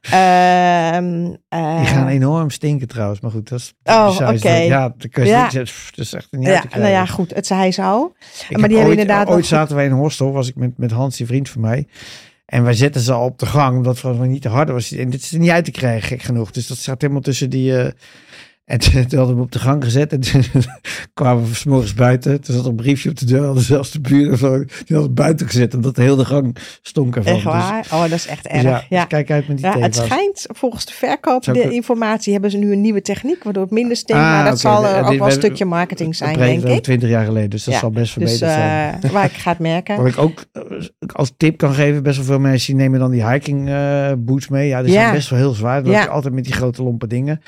Ehm, eh, Die gaan enorm stinken trouwens, maar goed, dat is Oh, oké. Ja, dat Ja. is echt niet ja, nou ja, goed, het zij zo. Ik maar die hebben ooit, inderdaad Ooit zaten wij in een hostel, was ik met, met Hans, die vriend van mij. En wij zetten ze al op de gang, omdat het niet te hard was. En dit is er niet uit te krijgen, gek genoeg. Dus dat zat helemaal tussen die... eh, en toen hadden we hem op de gang gezet. En toen kwamen we 's morgens buiten. Toen zat een briefje op de deur. Hadden zelfs de buren zo, die hadden buiten gezet. Omdat de hele gang stonk ervan. Echt Dus- waar? Oh, dat is echt dus erg. ja, ja. dus kijk uit met die Ja, het schijnt, volgens de verkoop, de informatie, hebben ze nu een nieuwe techniek, waardoor het minder stinkt. Ah, maar dat zal er ook dit- wel een stukje marketing zijn, Dat denk ik. 20 jaar geleden. Dus dat Ja, zal best Dus verbeterd zijn. eh, waar ik ga het merken. Wat ik ook eh, als tip kan geven, best wel veel mensen die nemen dan die hiking eh, boots mee. Ja, die Ja. zijn best wel heel zwaar. Ja. heb je altijd met die grote lompe dingen.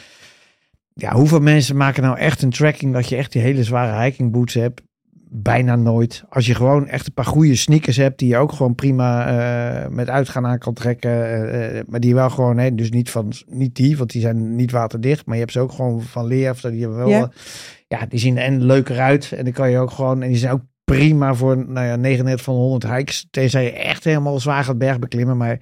Ja, hoeveel mensen maken nou echt een tracking dat je echt die hele zware hiking boots hebt? Bijna nooit. Als je gewoon echt een paar goede sneakers hebt die je ook gewoon prima eh, met uitgaan aan kan trekken. eh, eh, maar die wel gewoon, hè, dus niet van niet die, want die zijn niet waterdicht. Maar je hebt ze ook gewoon van leer of. Die hebben wel, Ja. die zien er en leuker uit. En dan kan je ook gewoon, en die zijn ook prima voor nou ja, 99 van de 100 hikes. Tenzij je echt helemaal zwaar gaat bergbeklimmen. Maar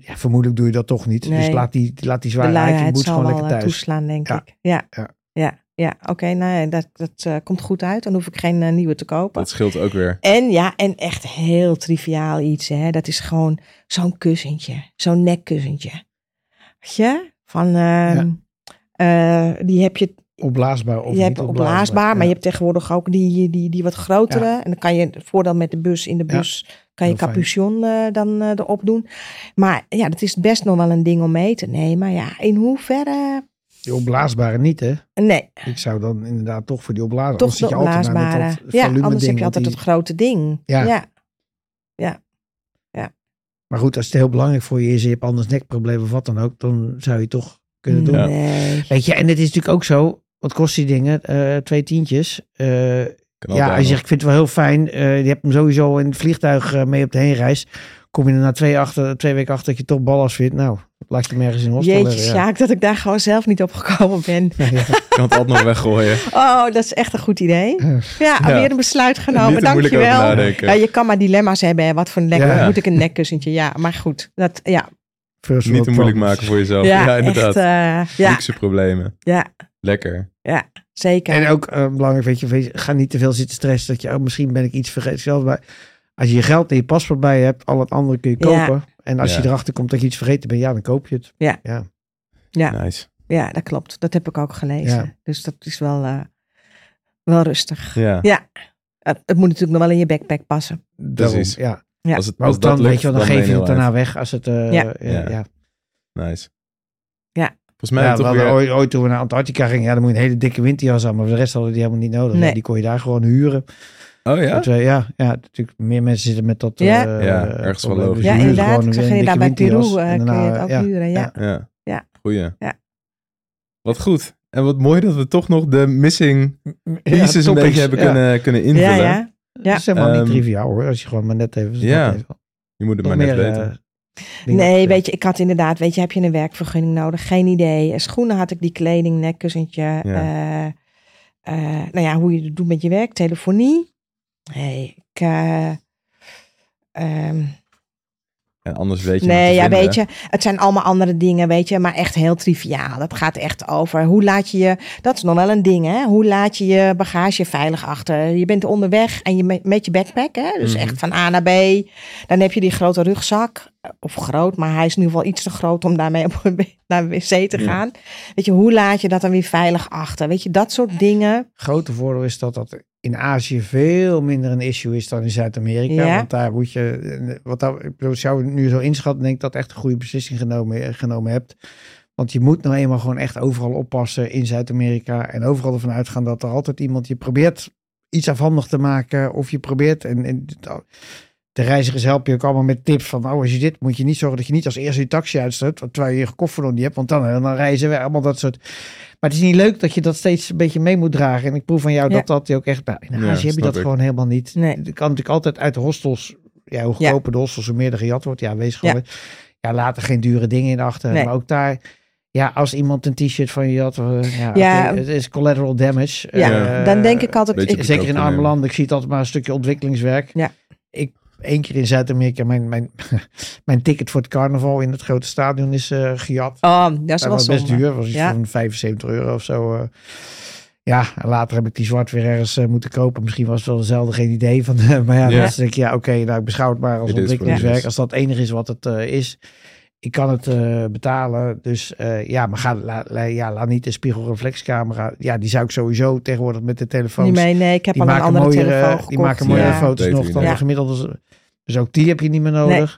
ja, vermoedelijk doe je dat toch niet. Dus laat die, laat die zware boots zal gewoon lekker eh, thuis. toeslaan, denk Ja. ik. Ja. Ja. Ja. ja oké, nou ja, dat, dat eh, komt goed uit. Dan hoef ik geen eh, nieuwe te kopen. Dat scheelt ook weer. En ja, en echt heel triviaal iets. Hè. Dat is gewoon zo'n kussentje. Zo'n nekkussentje. Weet je? Van, ehm, eh, die heb je, Opblaasbaar of je hebt opblaasbaar, maar ja. je hebt tegenwoordig ook die, die, die wat grotere. En dan kan je voordeel met de bus in de Ja, bus, kan je heel capuchon eh, dan eh, erop doen. Maar ja, dat is best nog wel een ding om mee te nemen. Ja, in hoeverre? Die opblaasbare niet, hè? Nee, Ik zou dan inderdaad toch voor die opblaasbare. toch zit je altijd dat Ja, anders heb je altijd die- het grote ding. Ja. ja. Maar goed, als het heel belangrijk voor je is je hebt anders nekproblemen of wat dan ook, dan zou je toch kunnen doen. Ja. Nee. Weet je, en het is natuurlijk ook zo, wat kost die dingen? Eh, twee tientjes. Eh, Kan ja, altijd als je nog. zegt, ik vind het wel heel fijn. eh, je hebt hem sowieso in het vliegtuig eh, mee op de heenreis. Kom je er na twee, achter, twee weken achter dat je toch ballas vindt. Nou, laat je hem ergens in hostel Jeetje, ja. Sjaak, dat ik daar gewoon zelf niet op gekomen ben. kan het altijd nog weggooien. Oh, dat is echt een goed idee. Ja, Ja. weer een besluit genomen. Dankjewel. Ja, je kan maar dilemma's hebben. hè. Wat voor een nek Ja. moet ik een nekkussentje? Ja, maar goed. Dat, ja, First Niet te moeilijk maken voor jezelf. ja, Ja, inderdaad. echt. eh, ja, Luxe problemen. ja, Lekker. zeker. En ook eh, belangrijk, weet je, weet je, ga niet te veel zitten stressen. Dat je, oh, misschien ben ik iets vergeten. Zelfs bij, als je je geld en je paspoort bij je hebt, al het andere kun je Ja. kopen. En als Ja. je erachter komt dat je iets vergeten bent, ja, dan koop je het. Ja. Nice. Ja, dat klopt. Dat heb ik ook gelezen. Ja. Dus dat is wel, eh, wel rustig. Ja. Ja. Het moet natuurlijk nog wel in je backpack passen. Daarom, Precies. ja. Ja. Als, het, Maar als ook dat dan, lukt, weet je wel, dan, geef je het daarna weg als het... eh, Ja. ja. Ja. ja. Nice. Ja. Volgens mij Ja, we hadden weer... ooit, ooit toen we naar Antarctica gingen, ja, dan moet je een hele dikke winterjas aan. Maar voor de rest hadden die helemaal niet nodig. Nee. Die kon je daar gewoon huren. Oh ja? Dat ja, ja, natuurlijk meer mensen zitten met dat. Ja. eh, Ja, ergens wel logisch. Dus Ja, inderdaad. gewoon Ik zag een inderdaad bij Peru eh, kun je het ook ja, huren. Ja. Ja. Ja. Goeie. Ja. Wat goed. En wat mooi dat we toch nog de missing Ja, pieces een beetje hebben ja. kunnen, kunnen invullen. Ja, ja. Dat is helemaal niet Ehm, triviaal hoor, als je gewoon maar net even... Ja. Je moet het maar net weten. Nee, weet je, ik had inderdaad, weet je, heb je een werkvergunning nodig? Geen idee. Schoenen had ik, die kleding, nekkussentje. eh, eh, nou ja, hoe je het doet met je werk, telefonie. Nee, ik... eh, ehm, En anders weet je nee, ja, vinden. weet je, het zijn allemaal andere dingen, weet je, maar echt heel triviaal. Dat gaat echt over hoe laat je je, dat is nog wel een ding, hè? Hoe laat je je bagage veilig achter? Je bent onderweg en je met, je backpack, hè? Dus Mhm. echt van A naar B. Dan heb je die grote rugzak, of groot, maar hij is in ieder geval iets te groot om daarmee op, naar de wc te Ja. gaan. Weet je, hoe laat je dat dan weer veilig achter? Weet je, dat soort dingen. grote voordeel is dat dat in Azië veel minder een issue is dan in Zuid-Amerika. Ja. Want daar moet je, wat daar, ik zou nu zo inschatten, denk ik dat echt een goede beslissing genomen, genomen hebt. Want je moet nou eenmaal gewoon echt overal oppassen in Zuid-Amerika. En overal ervan uitgaan dat er altijd iemand je probeert iets afhandig te maken. Of je probeert, en, en de reizigers helpen je ook allemaal met tips van, oh als je dit, moet je niet zorgen dat je niet als eerste je taxi uitstoot. Terwijl je je koffer nog niet hebt, want dan, dan reizen we allemaal dat soort... Maar het is niet leuk dat je dat steeds een beetje mee moet dragen. En ik proef van jou Ja. dat dat ook echt... Nou, in Ja, Azië heb je dat ik. gewoon helemaal niet. Nee. Het kan natuurlijk altijd uit de hostels... Ja, hoe Ja. goedkoper de hostels, hoe meer er gejat wordt. Ja, wees gewoon... Ja, laat er geen dure dingen in achter. Nee. Maar ook daar... Ja, als iemand een t-shirt van je jat... eh, Ja, het is collateral damage. Ja, Eh, dan denk ik altijd, je ik, Zeker in arme landen. Ik zie het altijd maar een stukje ontwikkelingswerk. Ja. Één keer in Zuid-Amerika... Mijn, mijn, mijn ticket voor het carnaval in het grote stadion is eh gejat. oh, dat is Dat wel was best zonde. duur. was iets Ja. van 75 euro of zo. eh. ja, en later heb ik die zwart weer ergens eh, moeten kopen. Misschien was het wel dezelfde, geen idee. Van, maar ja, Ja. dan denk ik, ja, oké, nou, ik beschouw het maar als It ontwikkelingswerk. Als dat het enige is wat het eh, is. Ik kan het eh, betalen. Dus eh, ja, maar ga, la, la- ja, laat niet de spiegelreflexcamera. Ja, die zou ik sowieso tegenwoordig met de telefoons. Niet mee, nee, ik heb die al een maken andere mooiere, telefoon gekocht. die maken mooiere ja. foto's Beter nog dan idee. de gemiddelde. Dus ook die heb je niet meer nodig.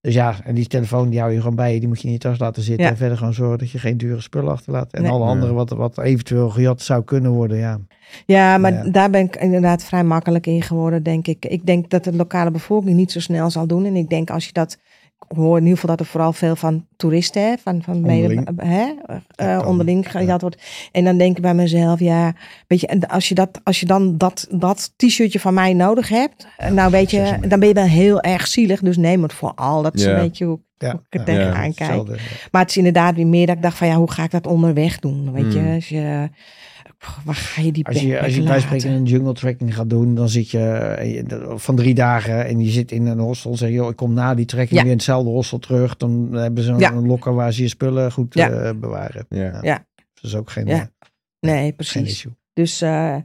Dus ja, en die telefoon die hou je gewoon bij je. Die moet je in je tas laten zitten. Ja. En verder gewoon zorgen dat je geen dure spullen achterlaat. En Nee. alle Ja. andere wat, wat eventueel gejat zou kunnen worden. Ja. Ja, maar Ja. daar ben ik inderdaad vrij makkelijk in geworden, denk ik. Ik denk dat de lokale bevolking niet zo snel zal doen. En ik denk als je dat... Ik hoor in ieder geval dat er vooral veel van toeristen, hè, van, van mede, Onderling. hè, eh, Ja, kan. onderling gejat wordt. En dan denk ik bij mezelf, ja, weet je, en als je, dat, als je dan dat, dat t-shirtje van mij nodig hebt, eh, nou weet je, dan ben je wel heel erg zielig. Dus neem het vooral. Dat is Ja. een beetje hoe, Ja. hoe ik er Ja. tegenaan kijk. Hetzelfde, ja. Maar het is inderdaad weer meer dat ik dacht van, ja, hoe ga ik dat onderweg doen? Weet je, Hmm. als je, waar ga je die Als je, als je een jungle trekking gaat doen, dan zit je eh, van drie dagen en je zit in een hostel. En zeg je, joh, ik kom na die trekking Ja. weer in hetzelfde hostel terug. Dan hebben ze een, Ja. lokker waar ze je spullen goed Ja. eh, bewaren. Ja. Ja. Dat is ook geen... Ja. eh, Nee, Geen precies. issue. Dus eh,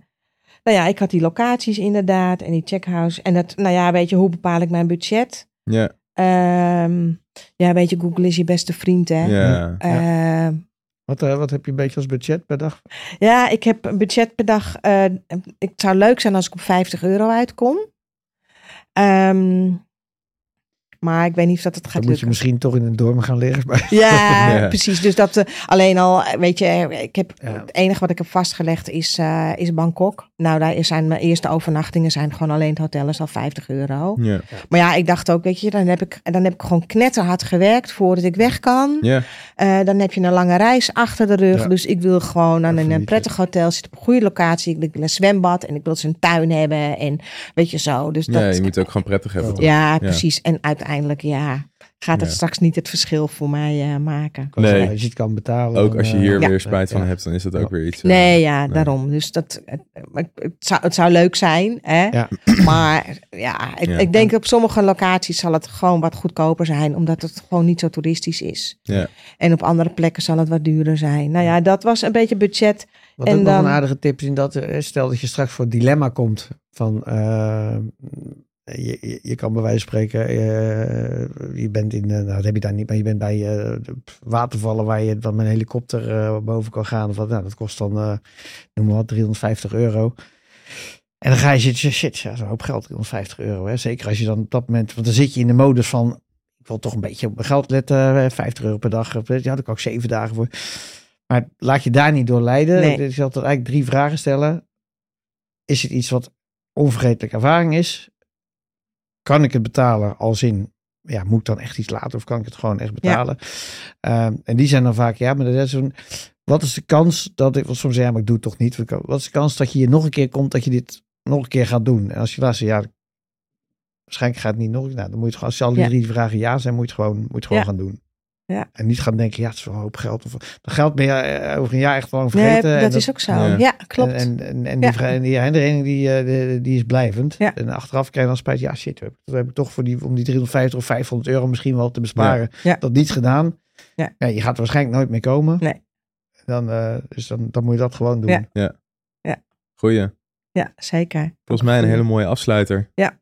nou ja, ik had die locaties inderdaad en die checkhouse. En het, nou ja, weet je, hoe bepaal ik mijn budget? Ja, Ehm, ja, weet je, Google is je beste vriend, hè? ja. Ehm, Wat, eh, wat heb je een beetje als budget per dag? Ja, ik heb een budget per dag. eh, het zou leuk zijn als ik op 50 euro uitkom. Ehm, maar ik weet niet of dat het gaat Dan moet je lukken. misschien toch in een dorm gaan liggen. Maar, Ja, Ja. precies. Dus dat eh, alleen al, weet je, ik heb Ja. het enige wat ik heb vastgelegd is, eh, is Bangkok. Nou, daar zijn mijn eerste overnachtingen zijn gewoon alleen het hotel is al 50 euro. Ja. Maar ja, ik dacht ook, weet je, dan heb ik, dan heb ik gewoon knetterhard gewerkt voordat ik weg kan. ja. Eh, dan heb je een lange reis achter de rug. Ja. Dus ik wil gewoon in een niet, prettig hotel zitten op een goede locatie. Ik wil een zwembad en ik wil ze een tuin hebben. En weet je zo. Dus dat, ja, je moet het ook gewoon prettig hebben. Ja. toch? ja, precies. En uiteindelijk, ja, gaat het Ja. straks niet het verschil voor mij eh, maken. Nee. Als je het kan betalen. Ook dan, als je eh, hier weer spijt van Ja. hebt, dan is dat ook Ja. weer iets. eh, Nee, ja, nee. daarom. Dus dat, het, zou, het zou leuk zijn, hè? Ja. Maar ja ik, Ja. ik denk op sommige locaties zal het gewoon wat goedkoper zijn, omdat het gewoon niet zo toeristisch is. Ja. En op andere plekken zal het wat duurder zijn. Nou ja, dat was een beetje budget. Wat En ook nog dan- een aardige tip is in dat, stel dat je straks voor het dilemma komt van, je, je, je kan bij wijze van spreken, eh, je bent in, eh, nou dat heb je daar niet, maar je bent bij de watervallen waar je dan met een helikopter boven kan gaan. Of wat, nou, dat kost dan, noem maar wat, 350 euro. En dan ga je zitten, shit, ja, zo'n hoop geld, 350 euro. Hè? Zeker als je dan op dat moment, want dan zit je in de modus van, ik wil toch een beetje op mijn geld letten, eh, 50 euro per dag. Ja, daar kan ik zeven dagen voor. Maar laat je daar niet door leiden. Nee. Ik zal er eigenlijk drie vragen stellen. Is het iets wat onvergetelijke ervaring is? Kan ik het betalen als in, ja, moet ik dan echt iets laten of kan ik het gewoon echt betalen? Ehm, en die zijn dan vaak, ja, maar dat is zo'n, wat is de kans dat ik, want soms ja, maar ik doe het toch niet. Wat is de kans dat je hier nog een keer komt, dat je dit nog een keer gaat doen? En als je luistert, ja, waarschijnlijk gaat het niet nog, nou, dan moet je het gewoon, als je al die Ja. drie vragen ja zijn, moet je het gewoon, moet je het gewoon gaan doen. Ja. En niet gaan denken, ja, het is wel een hoop geld. Of, dat geld ben je eh, over een jaar echt lang Nee, vergeten. En dat is ook zo. Ja. Ja, klopt. En, en, en, die, Ja. die herinnering die, eh, die, die is blijvend. Ja. En achteraf krijg je dan spijt. Ja, shit, dat heb ik toch voor die, om die 350 of 500 euro misschien wel te besparen. Ja. Dat niet gedaan. Ja. je gaat er waarschijnlijk nooit meer komen. Nee. Dan, eh, dus dan, dan moet je dat gewoon doen. Ja. Goeie. ja, zeker. Volgens mij een hele mooie afsluiter. Ja.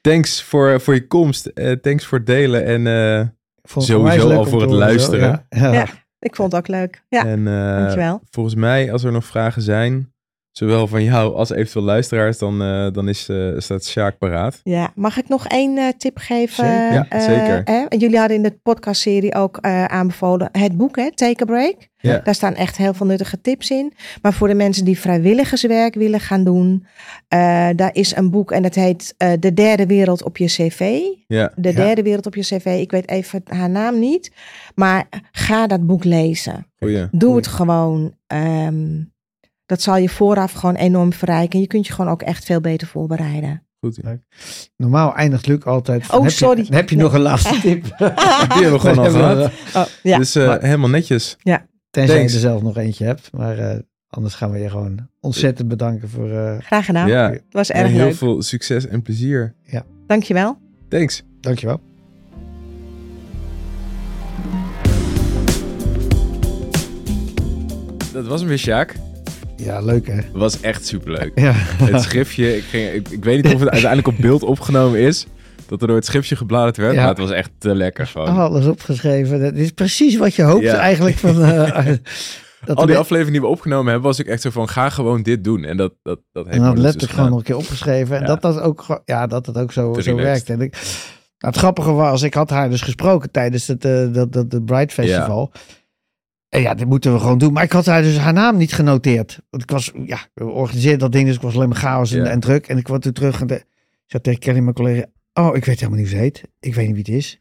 Thanks voor, voor je komst. Eh, thanks voor het delen. En, eh, Ik vond Sowieso al voor het luisteren. Ja. Ja. Ja. Ik vond het ook leuk. Ja, en eh, dankjewel. volgens mij, als er nog vragen zijn, zowel van jou als eventueel luisteraars, dan, eh, dan is, eh, staat Sjaak paraat. Ja, mag ik nog één eh, tip geven? Zeker. Ja, Eh, zeker. en jullie hadden in de podcastserie ook eh, aanbevolen het boek, hè, Take a Break. Ja. Daar staan echt heel veel nuttige tips in. Maar voor de mensen die vrijwilligerswerk willen gaan doen, eh, daar is een boek en dat heet eh, De Derde Wereld op je CV. Ja, De Ja. Derde Wereld op je CV. Ik weet even haar naam niet. Maar ga dat boek lezen. goeie. Doe het gewoon. Ehm, dat zal je vooraf gewoon enorm verrijken. Je kunt je gewoon ook echt veel beter voorbereiden. Goed. ja. Normaal eindigt Luc altijd. van, Oh, heb je- sorry. heb je Nee. nog een laatste tip? Die hebben we gewoon al gehad. Oh, ja. Dus eh, Maar- helemaal netjes. Tenzij Thanks. je er zelf nog eentje hebt. Maar eh, anders gaan we je gewoon ontzettend bedanken voor... eh, Graag gedaan. ja, Het was en erg heel leuk. veel succes en plezier. Dankjewel. Thanks. dankjewel. Dat was hem weer, Sjaak. Ja, leuk hè? Was echt superleuk. Ja. Het schriftje, ik, ging, ik, ik weet niet of het uiteindelijk op beeld opgenomen is. Dat er door het schriftje gebladerd werd. Ja. Maar het was echt te lekker gewoon. Alles opgeschreven. Dat is precies wat je hoopt Ja. eigenlijk van... eh, dat Al die er- afleveringen die we opgenomen hebben, was ik echt zo van, ga gewoon dit doen. En dat, dat, dat heeft En dat Marloes letterlijk dus gewoon nog een keer opgeschreven. En Ja. dat dat ook, ja, dat het ook zo, zo werkt. En ik, nou, het grappige was, ik had haar dus gesproken tijdens het, eh, dat, dat, het Bright Festival. En ja, dit moeten we gewoon doen. Maar ik had haar dus haar naam niet genoteerd. Want ik was, ja, we organiseerden dat ding, dus ik was alleen maar chaos en, Ja. en druk. En ik kwam toen terug en de, ik zei tegen Kelly, mijn collega, oh, ik weet helemaal niet hoe ze heet. Ik weet niet wie het is.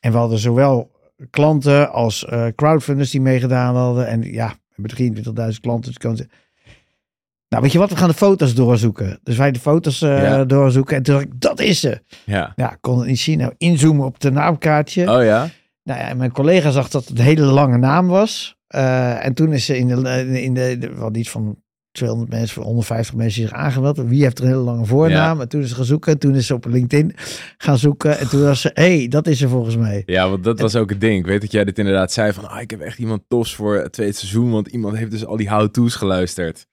En we hadden zowel klanten als eh, crowdfunders die meegedaan hadden. En ja, we hebben 23.000 klanten. Dus nou, weet je wat? We gaan de foto's doorzoeken. Dus wij de foto's eh, Ja. doorzoeken. En toen dacht ik, dat is ze. Ja. Ja, ik kon het niet zien. Nou, inzoomen op de naamkaartje. Oh ja? Nou ja, en mijn collega zag dat het een hele lange naam was. Eh, en toen is ze in de, in de, de, wat iets van 200 mensen, 150 mensen zich aangemeld. Wie heeft er een hele lange voornaam? En toen is ze gaan zoeken. Toen is ze op LinkedIn gaan zoeken. En toen was ze, hé, hey, dat is er volgens mij. Ja, want dat was ook het ding. Ik weet dat jij dit inderdaad zei van, ah, ik heb echt iemand tofs voor het tweede seizoen, want iemand heeft dus al die how-to's geluisterd.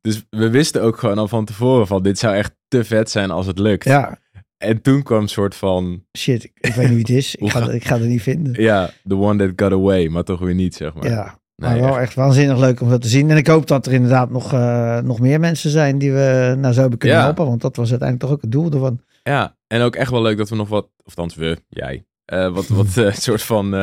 Dus we wisten ook gewoon al van tevoren van, dit zou echt te vet zijn als het lukt. Ja, En toen kwam een soort van, shit, ik, ik weet niet wie het is. Ik ga, ik ga het niet vinden. ja, the one that got away, maar toch weer niet, zeg maar. Ja, Nee, maar wel echt. echt waanzinnig leuk om dat te zien. En ik hoop dat er inderdaad nog, eh, nog meer mensen zijn die we nou zo hebben kunnen Ja. helpen. Want dat was uiteindelijk toch ook het doel ervan. Ja, en ook echt wel leuk dat we nog wat, of we, jij, eh, wat, wat eh, soort van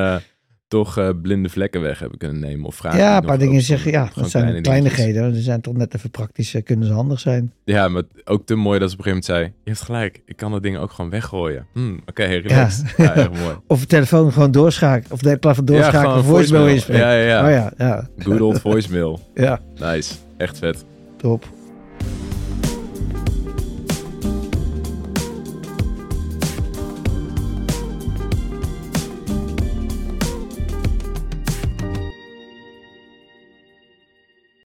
toch eh, blinde vlekken weg hebben kunnen nemen of vragen. ja, een paar dingen zeggen. Ja, dat zijn kleine kleinigheden. Die zijn toch net even praktisch, eh, kunnen ze handig zijn. Ja, maar ook te mooi dat ze op een gegeven moment zei, je hebt gelijk, ik kan dat ding ook gewoon weggooien. Hm, Oké, relaxed. Ja. mooi. Of de telefoon gewoon doorschakelen. Of de plafond doorschakelen. gewoon of voicemail inspreken. Ja, ja, ja. Oh ja, ja, Good old voicemail. ja, Nice. Echt vet. top.